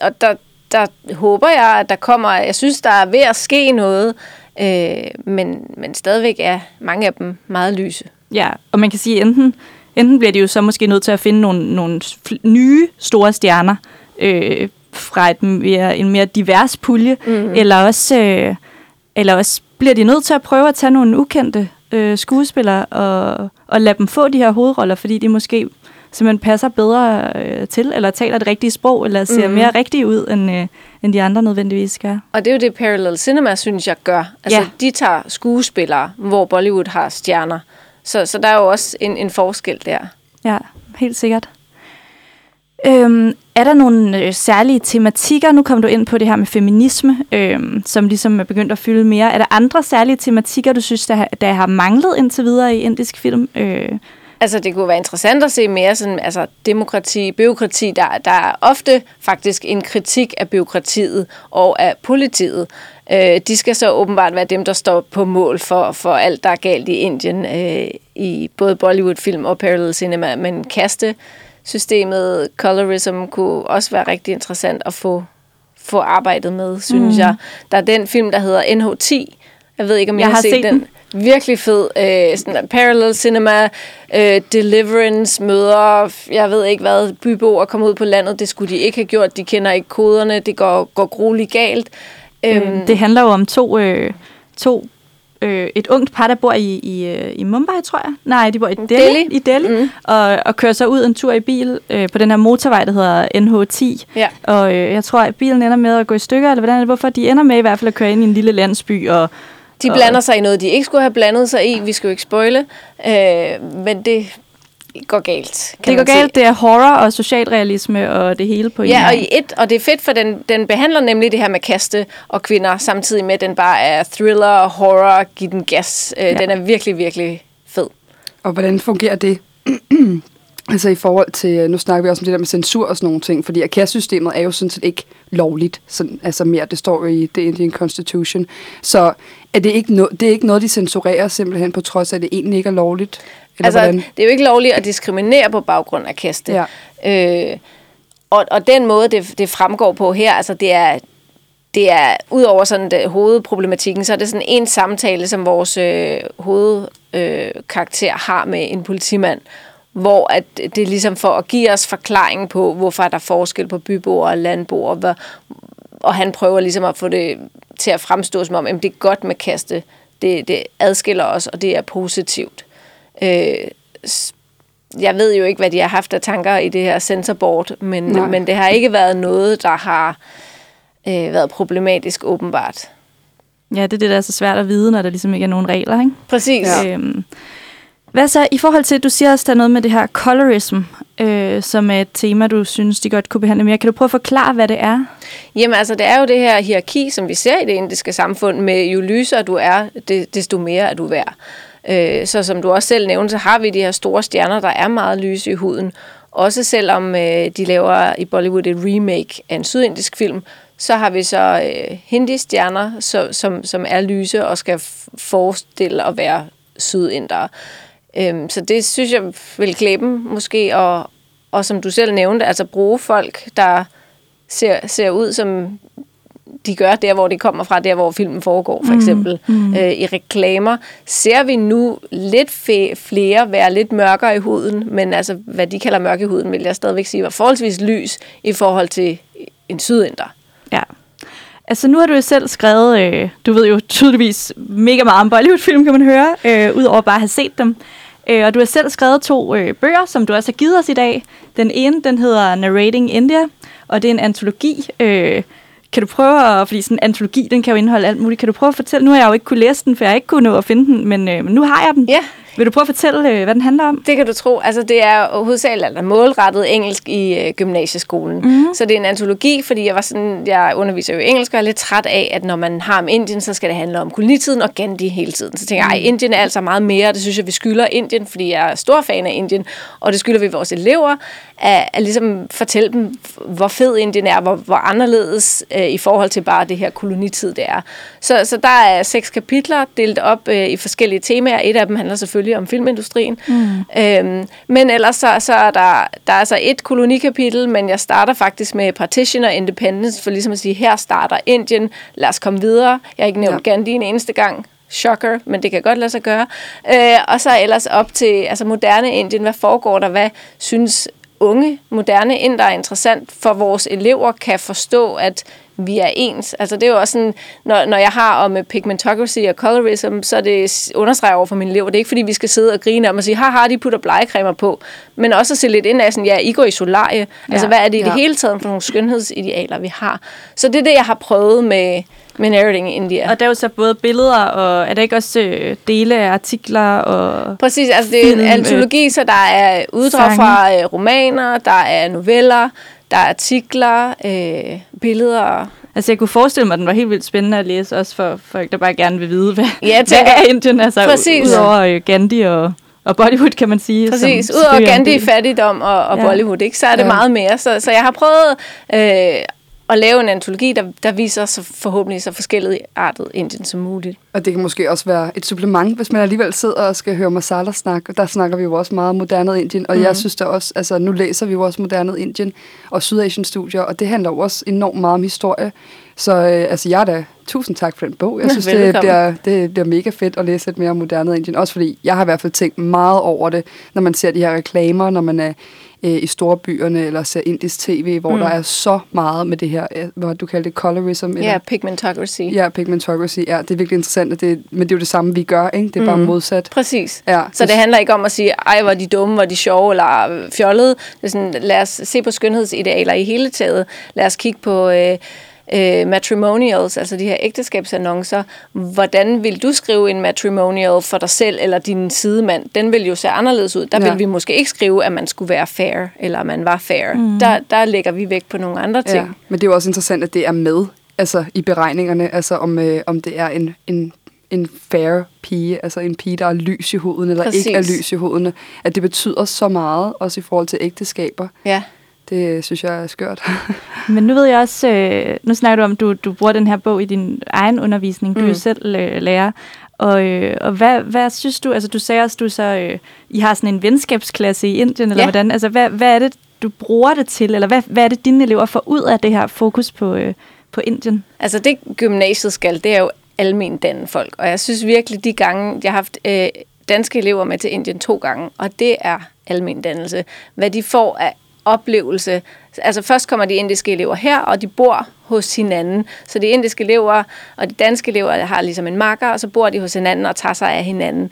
Og der, der håber jeg, at der kommer, jeg synes, der er ved at ske noget, øh, men, men stadigvæk er mange af dem meget lyse. Ja, og man kan sige, enten, enten bliver de jo så måske nødt til at finde nogle, nogle nye store stjerner øh, fra et mere, en mere divers pulje, mm. eller, også, øh, eller også bliver de nødt til at prøve at tage nogle ukendte øh, skuespillere og, og lade dem få de her hovedroller, fordi de måske simpelthen passer bedre øh, til, eller taler det rigtige sprog, eller ser mm. mere rigtige ud, end, øh, end de andre nødvendigvis gør. Og det er jo det, Parallel Cinema, synes jeg, gør. Altså, Ja. de tager skuespillere, hvor Bollywood har stjerner, Så, så der er jo også en, en forskel der. Ja, helt sikkert. Øhm, er der nogle øh, særlige tematikker? Nu kom du ind på det her med feminisme, øhm, som ligesom er begyndt at fylde mere. Er der andre særlige tematikker, du synes, der, der har manglet indtil videre i indisk film? Øh, Altså, det kunne være interessant at se mere sådan, altså, demokrati, byråkrati. Der, der er ofte faktisk en kritik af byråkratiet og af politiet. Øh, de skal så åbenbart være dem, der står på mål for, for alt, der er galt i Indien, øh, i både Bollywood-film og parallel cinema. Men kastesystemet, colorism, kunne også være rigtig interessant at få, få arbejdet med, synes mm. jeg. Der er den film, der hedder NH10. Jeg ved ikke, om jeg, Jeg har, har set, set den. den. Virkelig fed. Øh, sådan parallel cinema, øh, Deliverance møder, jeg ved ikke hvad, byboer kommer ud på landet. Det skulle de ikke have gjort. De kender ikke koderne. Det går, går grueligt galt. øhm, det handler jo om to, øh, to øh, et ungt par, der bor i, i, øh, i Mumbai, tror jeg. Nej, de bor i Delhi, Delhi. i Delhi Mm. og, og kører så ud en tur i bil øh, på den her motorvej, der hedder NH10. Ja. Og øh, jeg tror, at bilen ender med at gå i stykker, eller hvordan er det? Hvorfor? De ender med i hvert fald at køre ind i en lille landsby, og De blander sig i noget, de ikke skulle have blandet sig i. Vi skal jo ikke spoile. Øh, men det går galt. Kan det går man se. galt. Det er horror og socialrealisme og det hele på en Ja, og i et, og det er fedt, for den, den behandler nemlig det her med kaste og kvinder, samtidig med, at den bare er thriller, horror, giv den gas. Øh, Ja. Den er virkelig, virkelig fed. Og hvordan fungerer det? altså i forhold til, nu snakker vi også om det der med censur og sådan nogle ting, fordi ACAS-systemet er jo sådan set ikke lovligt, sådan, altså mere, det står jo i The Indian Constitution. Så er det, ikke no, det er ikke noget, de censurerer simpelthen, på trods af, at det egentlig ikke er lovligt? Eller Altså, hvordan? det er jo ikke lovligt at diskriminere på baggrund af kaste. Ja. Øh, og, og den måde, det, det fremgår på her, altså det er, det er ud over sådan det, hovedproblematikken, så er det sådan en samtale, som vores øh, hovedkarakter øh, har med en politimand, hvor at det er ligesom for at give os forklaring på, hvorfor er der forskel på byboere og landboere, hvor, og han prøver ligesom at få det til at fremstå som om, at det er godt med kaste, det, det adskiller os, og det er positivt. Øh, jeg ved jo ikke, hvad de har haft af tanker i det her sensorboard, men, Nej. men det har ikke været noget, der har øh, været problematisk åbenbart. Ja, det er det, der er så svært at vide, når der ligesom ikke er nogen regler, ikke? Præcis. Ja. Øhm, hvad så i forhold til, du siger også, der er noget med det her colorism, øh, som er et tema, du synes, de godt kunne behandle mere. Kan du prøve at forklare, hvad det er? Jamen altså, det er jo det her hierarki, som vi ser i det indiske samfund, med jo lysere du er, det, desto mere er du værd. Øh, så som du også selv nævnte, så har vi de her store stjerner, der er meget lyse i huden. Også selvom øh, de laver i Bollywood et remake af en sydindisk film, så har vi så øh, hindi-stjerner, så, som, som er lyse og skal forestille at være sydindere. Øhm, så det synes jeg vil klæbe dem måske, og, og som du selv nævnte, altså bruge folk, der ser, ser ud som de gør der, hvor det kommer fra, der hvor filmen foregår, for eksempel. Mm. Øh, I reklamer ser vi nu lidt flere være lidt mørkere i huden, men altså, hvad de kalder mørke i huden, vil jeg stadigvæk sige, var forholdsvis lys i forhold til en sydinder. Ja. Altså, nu har du jo selv skrevet, øh, du ved jo tydeligvis mega meget om Bollywood-film, kan man høre, øh, udover bare at have set dem. Øh, og du har selv skrevet to øh, bøger, som du også har givet os i dag. Den ene, den hedder Narrating India, og det er en antologi. Øh, kan du prøve at, fordi sådan en antologi, den kan jo indeholde alt muligt. Kan du prøve at fortælle, nu har jeg jo ikke kunne læse den, for jeg har ikke kunne nå at finde den, men, øh, men nu har jeg den. Ja. Vil du prøve at fortælle, øh, hvad den handler om? Det kan du tro. Altså, det er hovedsageligt eller målrettet engelsk i øh, gymnasieskolen. Mm. Så det er en antologi, fordi jeg var sådan, jeg underviser jo engelsk, og er lidt træt af, at når man har om Indien, så skal det handle om kolonitiden og Gandhi hele tiden. Så tænker jeg, ej, Indien er altså meget mere, det synes jeg, vi skylder Indien, fordi jeg er stor fan af Indien, og det skylder vi vores elever, at, at ligesom fortælle dem, hvor fed Indien er, hvor, hvor anderledes øh, i forhold til bare det her kolonitid, det er. Så, så der er seks kapitler delt op øh, i forskellige temaer. Et af dem handler selvfølgelig om filmindustrien. Mm. Øhm, men ellers så, så er der, der er altså et kolonikapitel, men jeg starter faktisk med Partition og Independence, for ligesom at sige, her starter Indien, lad os komme videre. Jeg har ikke nævnt ja. Gandhi en eneste gang. Shocker, men det kan godt lade sig gøre. Øh, og så ellers op til altså moderne Indien. Hvad foregår der? Hvad synes unge, moderne inder er interessant for vores elever kan forstå, at vi er ens. Altså det er jo også sådan, når, når jeg har om pigmentocracy og colorism, så er det understreger over for mine elever. Det er ikke fordi, vi skal sidde og grine om og sige, haha, de putter blegecremer på. Men også at se lidt ind af sådan, ja, I går i solarie. Ja. Altså hvad er det i Ja. det hele taget for nogle skønhedsidealer, vi har? Så det er det, jeg har prøvet med, Minarioting India. Og der er jo så både billeder, og er der ikke også øh, dele af artikler? Og Præcis, altså det er film, en øh, antologi, så der er uddrag fra øh, romaner, der er noveller, der er artikler, øh, billeder. Altså, jeg kunne forestille mig, at den var helt vildt spændende at læse, også for folk, der bare gerne vil vide, hvad, Ja, jeg hvad tænker- er Indien? Altså, Præcis. Udover Gandhi og, og Bollywood, kan man sige. Præcis, udover er Gandhi, fattigdom og, og Ja. Bollywood, ikke, så er det ja. meget mere. Så, så jeg har prøvet øh, at lave en antologi, der, der viser så forhåbentlig så forskellige artet Indien som muligt. Og det kan måske også være et supplement, hvis man alligevel sidder og skal høre masala snak. Og der snakker vi jo også meget modernet Indien. Og mm. jeg synes da også, altså nu læser vi jo også modernet Indien og Sydasien studier, og det handler jo også enormt meget om historie. Så øh, altså jeg er da, tusind tak for den bog. Jeg synes, det bliver, det bliver mega fedt at læse lidt mere om modernet Indien. Også fordi jeg har i hvert fald tænkt meget over det, når man ser de her reklamer, når man er øh, i store byerne eller ser indisk tv, hvor mm. der er så meget med det her, øh, hvad du kalder det, colorism. Ja, pigmentocracy. Ja, pigmentocracy, ja, det er virkelig interessant, og det, men det er jo det samme, vi gør, ikke? Det er bare modsat. Præcis. Ja, Så det handler ikke om at sige, ej, hvor er de dumme, hvor er de sjove, eller fjollede. Det er sådan, lad os se på skønhedsidealer i hele taget. Lad os kigge på øh, øh, matrimonials, altså de her ægteskabsannoncer. Hvordan vil du skrive en matrimonial for dig selv eller din sidemand? Den vil jo se anderledes ud. Der Ja. vil vi måske ikke skrive, at man skulle være fair, eller at man var fair. Mm. Der, der lægger vi vægt på nogle andre ting. Ja, men det er jo også interessant, at det er med altså i beregningerne, altså om, øh, om det er en, en, en fair pige, altså en pige, der er lys i huden, eller Præcis. ikke er lys i huden, at det betyder så meget, også i forhold til ægteskaber. Ja. Det synes jeg er skørt. Men nu ved jeg også, øh, nu snakker du om, at du, du bruger den her bog i din egen undervisning. Du er jo Mm. selv øh, lærer. Og, øh, og hvad, hvad synes du, altså du sagde også, du så, øh, I har sådan en venskabsklasse i Indien, eller Ja. hvordan? Altså hvad, hvad er det, du bruger det til, eller hvad, hvad er det, dine elever får ud af det her fokus på, øh, på Indien? Altså det gymnasiet skal, det er jo almen danne folk. Og jeg synes virkelig, de gange, jeg har haft øh, danske elever med til Indien to gange, og det er almen dannelse. Hvad de får af oplevelse. Altså først kommer de indiske elever her, og de bor hos hinanden. Så de indiske elever og de danske elever har ligesom en makker, og så bor de hos hinanden og tager sig af hinanden.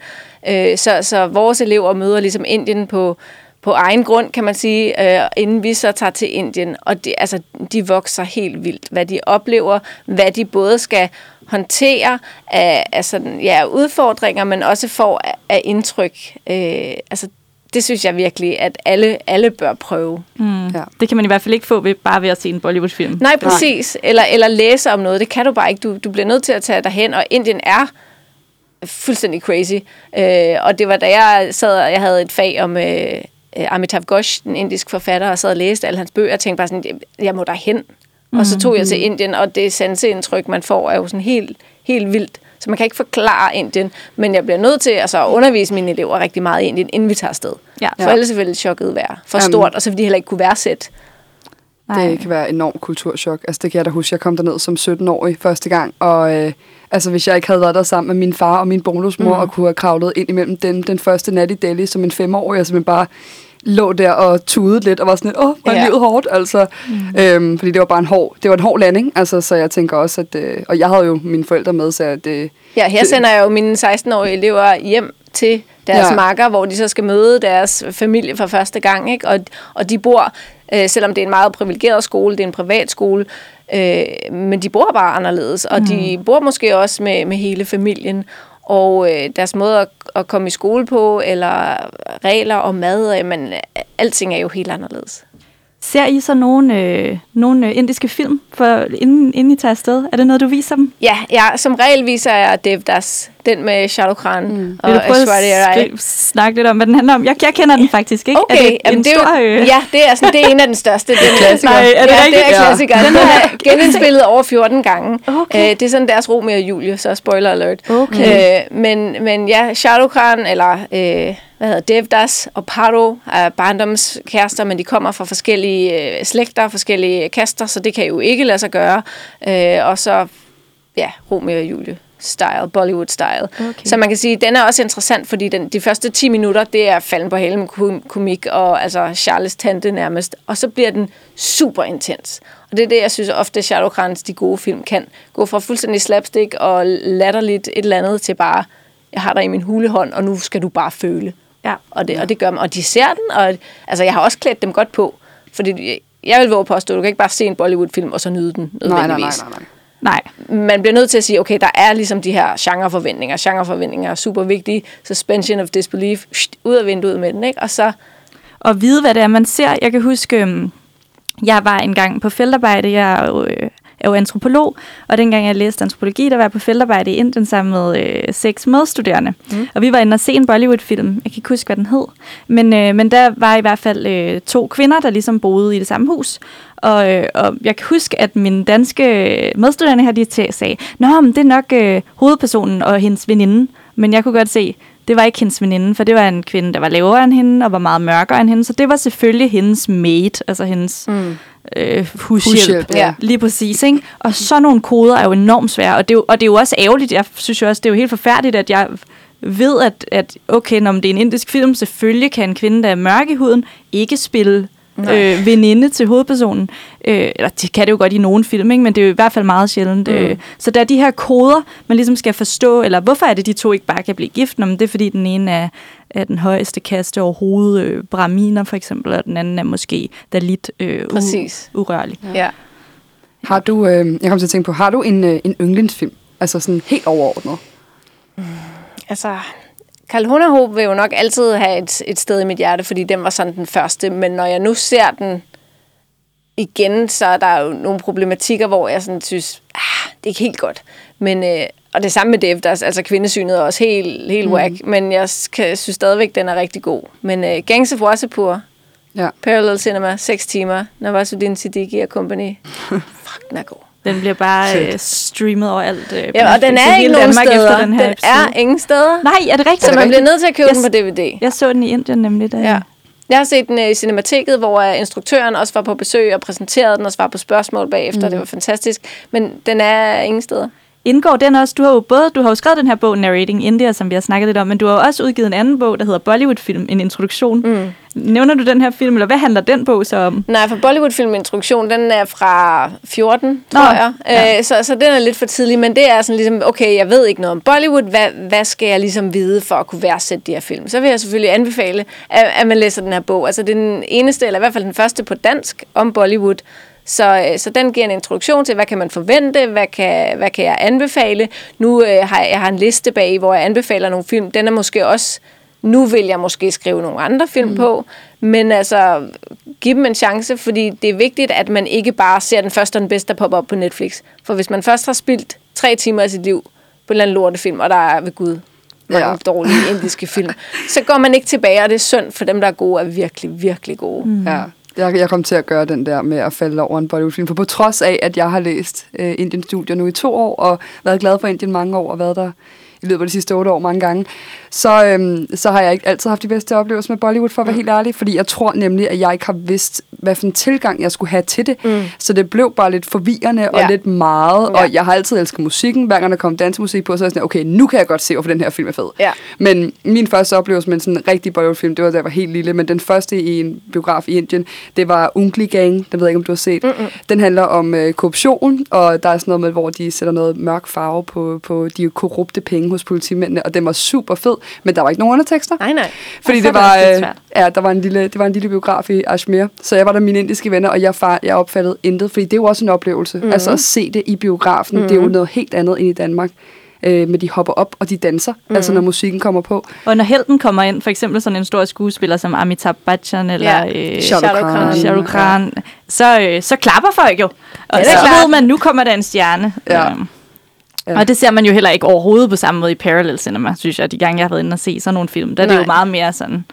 Øh, så, så vores elever møder ligesom Indien på, på egen grund, kan man sige, øh, inden vi så tager til Indien. Og de, altså, de vokser helt vildt, hvad de oplever, hvad de både skal håndtere af, af sådan, ja, udfordringer, men også får af, af indtryk. Øh, altså, det synes jeg virkelig, at alle, alle bør prøve. Mm. Ja. Det kan man i hvert fald ikke få ved, bare ved at se en Bollywood-film. Nej, præcis. Eller, eller læse om noget. Det kan du bare ikke. Du, du bliver nødt til at tage dig hen, og Indien er fuldstændig crazy. Øh, og det var da jeg sad, og jeg havde et fag om øh, Amitav Ghosh, den indiske forfatter, og sad og læste alle hans bøger, og tænkte bare sådan, jeg må derhen. Mm. Og så tog jeg til Indien, og det sanseindtryk, man får, er jo sådan helt, helt vildt. Så man kan ikke forklare Indien, men jeg bliver nødt til altså, at undervise mine elever rigtig meget i Indien, inden vi tager afsted. Ja. For ellers vil det chokket være for Jamen. stort, og så vil de heller ikke kunne værdsætte. Det kan være enormt kulturschok. Altså, det kan jeg da huske, jeg kom derned som 17-årig første gang, og øh, altså, hvis jeg ikke havde været der sammen med min far og min bonusmor, mm. og kunne have kravlet ind imellem den, den første nat i Delhi som en femårig, altså, man bare lå der og tudede lidt, og var sådan lidt, åh, var Ja. livet hårdt, altså. Mm. Øhm, fordi det var bare en hård, det var en hård landing, altså, så jeg tænker også, at, øh, og jeg havde jo mine forældre med, så at, øh, Ja, her Det- sender jeg jo mine 16-årige elever hjem til deres Ja. makker, hvor de så skal møde deres familie for første gang. Ikke? Og, og de bor, øh, selvom det er en meget privilegeret skole, det er en privat skole, øh, men de bor bare anderledes. Og mm. de bor måske også med, med hele familien. Og øh, deres måde at, at komme i skole på, eller regler og mad, øh, men øh, alting er jo helt anderledes. Ser I så nogle, øh, nogle øh, indiske film, for, inden, inden I tager afsted? Er det noget, du viser dem? Ja, ja, som regel viser jeg Devdas, den med Shah Rukh Khan mm. og Vil du prøve Aishwarya Rai. snakke lidt om, hvad den handler om? Jeg, jeg kender den faktisk ikke. Okay, er det jamen en det er stor, jo, øh, ja, det er, sådan, det er en af den største. Den, klassiker. Nej, er det ja, rigtigt? det er klassiker. Den er genindspillet over 14 gange. Okay. Øh, det er sådan deres Romeo og Julie, så spoiler alert. Okay. Øh, men, men ja, Shah Rukh Khan, eller øh, hvad hedder Devdas og Paro er barndomskærester, men de kommer fra forskellige øh, slægter, forskellige kaster, så det kan jo ikke lade sig gøre. Øh, og så, ja, Romeo og Julie style, Bollywood style. Okay. Så man kan sige, at den er også interessant, fordi den, de første 10 minutter, det er falden på kom- komik og altså Charles tante nærmest. Og så bliver den super intens. Og det er det, jeg synes ofte, Rukh Khans, de gode film, kan gå fra fuldstændig slapstick og latterligt et eller andet til bare, jeg har dig i min hulehånd, og nu skal du bare føle. Ja. Og det, og det gør man. Og de ser den, og altså, jeg har også klædt dem godt på. Fordi jeg vil våge påstå, du kan ikke bare se en Bollywood-film og så nyde den nej, nej, nej, nej, nej. Nej. man bliver nødt til at sige, okay, der er ligesom de her genreforventninger. Genreforventninger er super vigtige. Suspension of disbelief, ud af vinduet med den, ikke? Og så... Og vide, hvad det er, man ser. Jeg kan huske, øhm, jeg var engang på feltarbejde. Jeg øh, er jo antropolog, og dengang jeg læste antropologi, der var jeg på feltarbejde i Indien sammen med øh, seks medstuderende. Mm. Og vi var inde og se en Bollywood-film. Jeg kan ikke huske, hvad den hed. Men, øh, men der var i hvert fald øh, to kvinder, der ligesom boede i det samme hus. Og, øh, og jeg kan huske, at mine danske medstuderende her, de sagde, Nå, men det er nok øh, hovedpersonen og hendes veninde. Men jeg kunne godt se, det var ikke hendes veninde, for det var en kvinde, der var lavere end hende, og var meget mørkere end hende. Så det var selvfølgelig hendes maid, altså hendes mm. Øh, hushjælp. hushjælp ja. Lige præcis, ikke? Og så nogle koder er jo enormt svære, og det er jo, og det er jo også ærgerligt. Jeg synes jo også, det er jo helt forfærdeligt, at jeg ved, at, at okay, når det er en indisk film, selvfølgelig kan en kvinde, der er mørk i huden, ikke spille øh, veninde til hovedpersonen. Øh, eller det kan det jo godt i nogle film, ikke? men det er jo i hvert fald meget sjældent. Mm. Øh, så der er de her koder, man ligesom skal forstå, eller hvorfor er det, de to ikke bare kan blive gift? Nå, men det er fordi, den ene er, er den højeste kaste overhovedet, øh, braminer for eksempel, og den anden er måske Dalit øh, Præcis. U- urørlig. Ja. ja. Har du, øh, jeg kom til at tænke på, har du en, øh, en yndlingsfilm? Altså sådan helt overordnet? Mm, altså, Karl Hunderhob vil jo nok altid have et, et sted i mit hjerte, fordi den var sådan den første. Men når jeg nu ser den igen, så er der jo nogle problematikker, hvor jeg sådan synes, ah, det er ikke helt godt. Men, øh, og det samme med Dev, der, altså kvindesynet er også helt, helt mm. whack, men jeg kan, synes stadigvæk, den er rigtig god. Men øh, Gangs of Wasseypur, ja. Parallel Cinema, 6 timer, Nawasuddin Siddiqui og company. Fuck, den er god. Den bliver bare øh, streamet over alt. Øh, ja, og den er ikke nogen Danmark steder. Efter den her den episode. er ingen steder. Nej, er det rigtigt? Så man bliver nødt til at købe jeg, den på DVD. Jeg så den i Indien nemlig. Der. Ja. Jeg har set den øh, i Cinemateket, hvor øh, instruktøren også var på besøg og præsenterede den og svarede på spørgsmål bagefter. Mm. Det var fantastisk. Men den er ingen steder. Indgår den også? Du har jo både du har jo skrevet den her bog, Narrating India, som vi har snakket lidt om, men du har også udgivet en anden bog, der hedder Bollywood-film, en introduktion. Mm. Nævner du den her film, eller hvad handler den bog så om? Nej, for Bollywood-film introduktion, den er fra 14, tror Nå, jeg. Ja. Øh, så, så den er lidt for tidlig, men det er sådan ligesom, okay, jeg ved ikke noget om Bollywood, hvad, hvad skal jeg ligesom vide for at kunne værdsætte de her film? Så vil jeg selvfølgelig anbefale, at, at man læser den her bog. Altså den eneste, eller i hvert fald den første på dansk om Bollywood, så, øh, så den giver en introduktion til, hvad kan man forvente, hvad kan, hvad kan jeg anbefale. Nu øh, har jeg, jeg har en liste bag, hvor jeg anbefaler nogle film. Den er måske også nu vil jeg måske skrive nogle andre film mm. på, men altså, giv dem en chance, fordi det er vigtigt, at man ikke bare ser den første og den bedste, der popper op på Netflix. For hvis man først har spildt tre timer af sit liv på en eller anden lortefilm, og der er ved Gud mange ja. dårlige indiske film, så går man ikke tilbage, og det er synd, for dem, der er gode, er virkelig, virkelig gode. Mm. Ja. Jeg, jeg kom til at gøre den der med at falde over en Bollywood-film, for på trods af, at jeg har læst øh, Indien-studier nu i to år, og været glad for Indien mange år, og været der i løbet af de sidste otte år mange gange, så, øhm, så har jeg ikke altid haft de bedste oplevelser med Bollywood, for at være mm. helt ærlig, fordi jeg tror nemlig, at jeg ikke har vidst, hvad for en tilgang jeg skulle have til det. Mm. Så det blev bare lidt forvirrende og ja. lidt meget, ja. og jeg har altid elsket musikken. Hver gang der kom dansemusik på, så er jeg sådan, okay, nu kan jeg godt se, hvorfor den her film er fed. Ja. Men min første oplevelse med sådan en rigtig Bollywood-film, det var, da jeg var helt lille, men den første i en biograf i Indien, det var Ungli Gang, den ved jeg ikke, om du har set. Mm-mm. Den handler om øh, korruption, og der er sådan noget med, hvor de sætter noget mørk farve på, på de korrupte penge hos politimændene, og den var super fed, men der var ikke nogen undertekster. Nej, nej. Fordi det var, øh, ja, der var en lille, det var en lille biograf i Ashmir, så jeg var der mine indiske venner, og jeg, far, jeg opfattede intet, fordi det er jo også en oplevelse. Mm-hmm. Altså at se det i biografen, mm-hmm. det er jo mhm. noget helt andet end i Danmark øh, men de hopper op, og de danser, mm. altså når musikken kommer på. Og når helten kommer ind, for eksempel sådan en stor skuespiller som Amitabh Bachchan eller ja. øh, Shah Rukh Khan, så, øh, så klapper folk jo. Og ja, så ved man, nu kommer der en stjerne. Ja. Um. Ja. Og det ser man jo heller ikke overhovedet på samme måde i Parallel Cinema, synes jeg, de gange jeg har været inde og se sådan nogle film. Der er det jo meget mere sådan,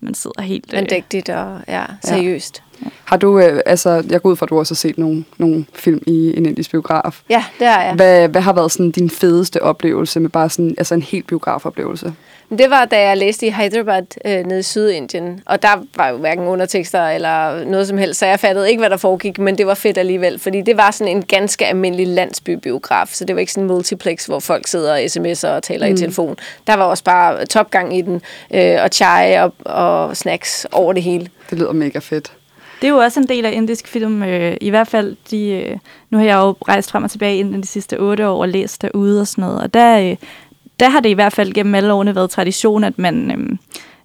man sidder helt... Øh, Andægtigt og ja, seriøst. Ja. Har du, øh, altså, jeg går ud fra, at du også har set nogle, nogle film i en indisk biograf. Ja, det har jeg. Hvad, hvad har været sådan din fedeste oplevelse med bare sådan, altså en helt biografoplevelse? Det var, da jeg læste i Hyderabad øh, nede i Sydindien, og der var jo hverken undertekster eller noget som helst, så jeg fattede ikke, hvad der foregik, men det var fedt alligevel, fordi det var sådan en ganske almindelig landsbybiograf, så det var ikke sådan en multiplex, hvor folk sidder og sms'er og taler mm. i telefon. Der var også bare topgang i den, øh, og chai og, og snacks over det hele. Det lyder mega fedt. Det er jo også en del af indisk film. Øh, I hvert fald, de, øh, nu har jeg jo rejst frem og tilbage inden de sidste otte år og læst derude og sådan noget. Og der, øh, der har det i hvert fald gennem alle årene været tradition, at man, øh,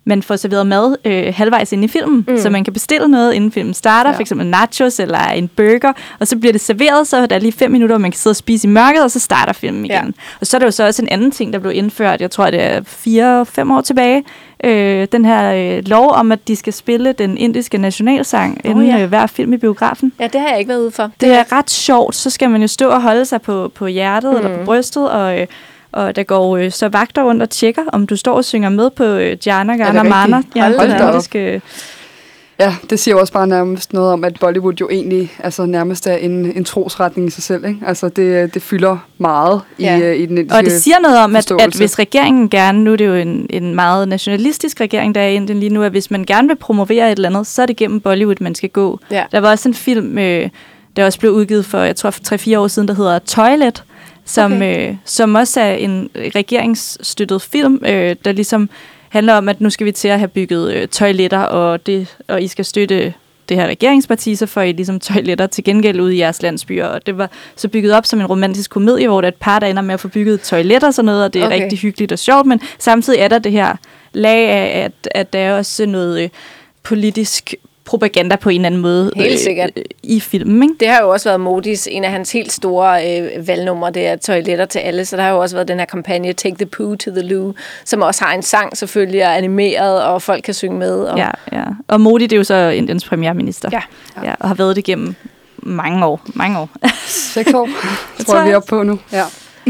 man får serveret mad øh, halvvejs ind i filmen, mm. så man kan bestille noget, inden filmen starter, ja. f.eks. nachos eller en burger, og så bliver det serveret, så er der lige fem minutter, hvor man kan sidde og spise i mørket, og så starter filmen igen. Ja. Og så er der jo så også en anden ting, der blev indført, jeg tror, det er fire-fem år tilbage, øh, den her øh, lov om, at de skal spille den indiske nationalsang oh, inden ja. øh, hver film i biografen. Ja, det har jeg ikke været ude for. Det er ret sjovt. Så skal man jo stå og holde sig på, på hjertet mm. eller på mm. brystet, og... Øh, og der går øh, så vagter rundt og tjekker, om du står og synger med på øh, Jana Gana Mana. Ja, Hold da op. Skal, Ja, det siger jo også bare nærmest noget om, at Bollywood jo egentlig altså, nærmest er en, en trosretning i sig selv. Ikke? Altså, det, det fylder meget ja. i, øh, i den indiske Og det siger noget om, at, at hvis regeringen gerne, nu er det jo en, en meget nationalistisk regering, der er i Indien lige nu, at hvis man gerne vil promovere et eller andet, så er det gennem Bollywood, man skal gå. Ja. Der var også en film, øh, der også blev udgivet for, jeg tror, 3-4 år siden, der hedder Toilet, som, okay. øh, som også er en regeringsstøttet film, øh, der ligesom handler om, at nu skal vi til at have bygget øh, toiletter, og, det, og I skal støtte det her regeringsparti, så får I ligesom toiletter til gengæld ud i jeres landsbyer. Og det var så bygget op som en romantisk komedie, hvor der er et par, der ender med at få bygget toiletter og sådan noget, og det er okay. rigtig hyggeligt og sjovt, men samtidig er der det her lag af, at, at der er også noget øh, politisk propaganda på en eller anden måde helt øh, sikkert. Øh, i filmen. Ikke? Det har jo også været Modis, en af hans helt store øh, valgnumre, det er toiletter til alle, så der har jo også været den her kampagne Take the Poo to the Loo, som også har en sang selvfølgelig, er animeret, og folk kan synge med. Og... Ja, ja. Og Modi, det er jo så Indiens premierminister, ja. Ja. ja og har været det gennem mange år. Mange år. Seks år, tror jeg, vi er oppe på nu. Ja.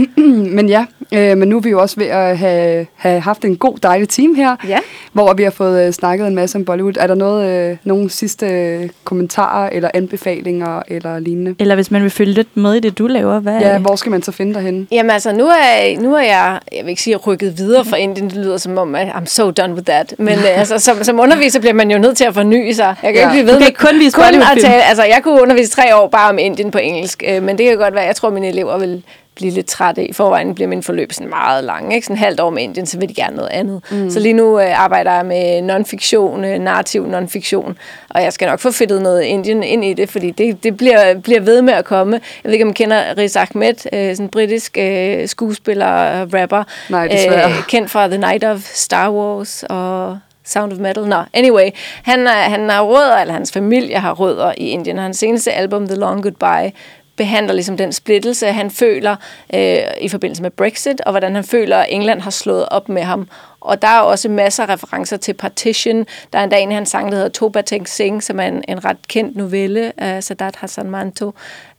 men ja, øh, men nu er vi jo også ved at have, have haft en god, dejlig team her, ja. hvor vi har fået øh, snakket en masse om Bollywood. Er der noget, øh, nogle sidste øh, kommentarer eller anbefalinger eller lignende? Eller hvis man vil følge lidt med i det, du laver, hvad Ja, hvor skal man så finde dig henne? Jamen altså, nu er, nu er jeg, jeg vil ikke sige rykket videre fra Indien, det lyder som om, at I'm so done with that. Men øh, altså, som, som underviser bliver man jo nødt til at forny sig. Jeg kan ja. ikke blive ved med kun vise kun at tale, altså, jeg kunne undervise tre år bare om Indien på engelsk, øh, men det kan godt være, jeg tror, mine elever vil blive lidt trætte. I forvejen bliver min forløb sådan meget lang. Ikke? Sådan en halvt år med Indien, så vil de gerne noget andet. Mm. Så lige nu øh, arbejder jeg med non-fiktion, øh, narrativ non-fiktion. Og jeg skal nok få fedtet noget Indien ind i det, fordi det, det bliver, bliver ved med at komme. Jeg ved ikke, om man kender Riz Ahmed, øh, sådan en britisk øh, skuespiller og rapper. Nej, desværre. Øh, kendt fra The Night of Star Wars og Sound of Metal. Nå, no, anyway. Han, han har rødder, eller hans familie har rødder i Indien. Hans seneste album, The Long Goodbye, behandler ligesom den splittelse, han føler øh, i forbindelse med Brexit, og hvordan han føler, at England har slået op med ham. Og der er også masser af referencer til Partition. Der er en dag en af hans sang, der hedder Toba Teng Sing, som er en, en ret kendt novelle af Sadat Hassan Manto.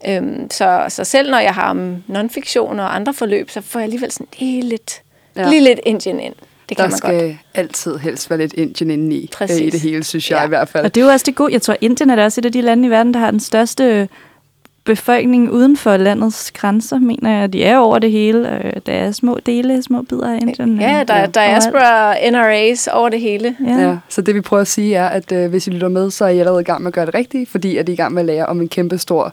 Øhm, så, så selv når jeg har om non-fiktion og andre forløb, så får jeg alligevel sådan lige lidt, ja. lige lidt Indien ind. Det kan der man skal godt. altid helst være lidt Indien indeni øh, i det hele, synes jeg ja. i hvert fald. Og det er jo også det gode. Jeg tror, Indien er da også et af de lande i verden, der har den største befolkningen uden for landets grænser, mener jeg. De er over det hele. Der er små dele, små bidder af Indien. Ja, der, der er spørger NRA's over det hele. Ja. ja. Så det vi prøver at sige er, at øh, hvis I lytter med, så er I allerede i gang med at gøre det rigtigt, fordi at I er i gang med at lære om en kæmpe stor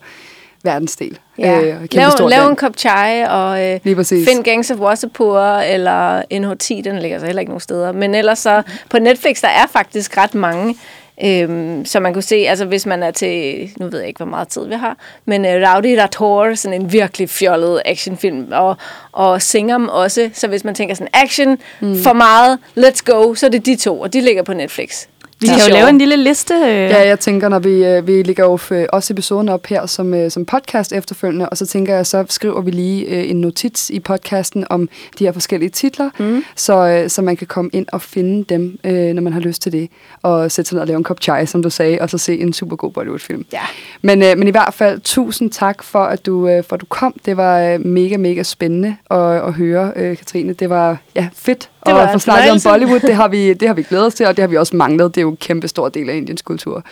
verdensdel. Ja. Øh, lav, lav en kop chai og øh, find Gangs of Wasseypur eller NH10, den ligger så heller ikke nogen steder. Men ellers så på Netflix, der er faktisk ret mange Øhm, så man kunne se, altså hvis man er til, nu ved jeg ikke, hvor meget tid vi har, men uh, Rowdy Rator, sådan en virkelig fjollet actionfilm, og, og Singam også, så hvis man tænker sådan action, mm. for meget, let's go, så er det de to, og de ligger på Netflix. Vi kan jo lave en lille liste. Ja, jeg tænker, når vi, øh, vi lægger jo også episoden op her som, øh, som podcast efterfølgende, og så tænker jeg, så skriver vi lige øh, en notits i podcasten om de her forskellige titler, mm. så, så man kan komme ind og finde dem, når man har lyst til det, og sætte sig ned og lave en kop chai, som du sagde, og så se en super god Bollywood-film. Ja. Men, men i hvert fald, tusind tak for, at du, for at du kom. Det var mega, mega spændende at, at høre, Katrine. Det var ja, fedt det og få snakket om Bollywood, det har, vi, det har vi glædet os til, og det har vi også manglet. Det er jo en kæmpe stor del af Indiens kultur.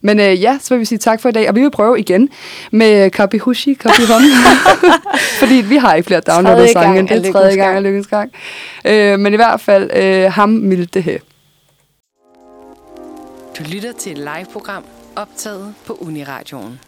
Men øh, ja, så vil vi sige tak for i dag, og vi vil prøve igen med Kapi Hushi, Kapi Hon. Fordi vi har ikke flere downloadet sange, end det er tredje gang af lykkens gang. Øh, men i hvert fald, øh, ham Milde her. Du lytter til et live-program optaget på Uniradioen.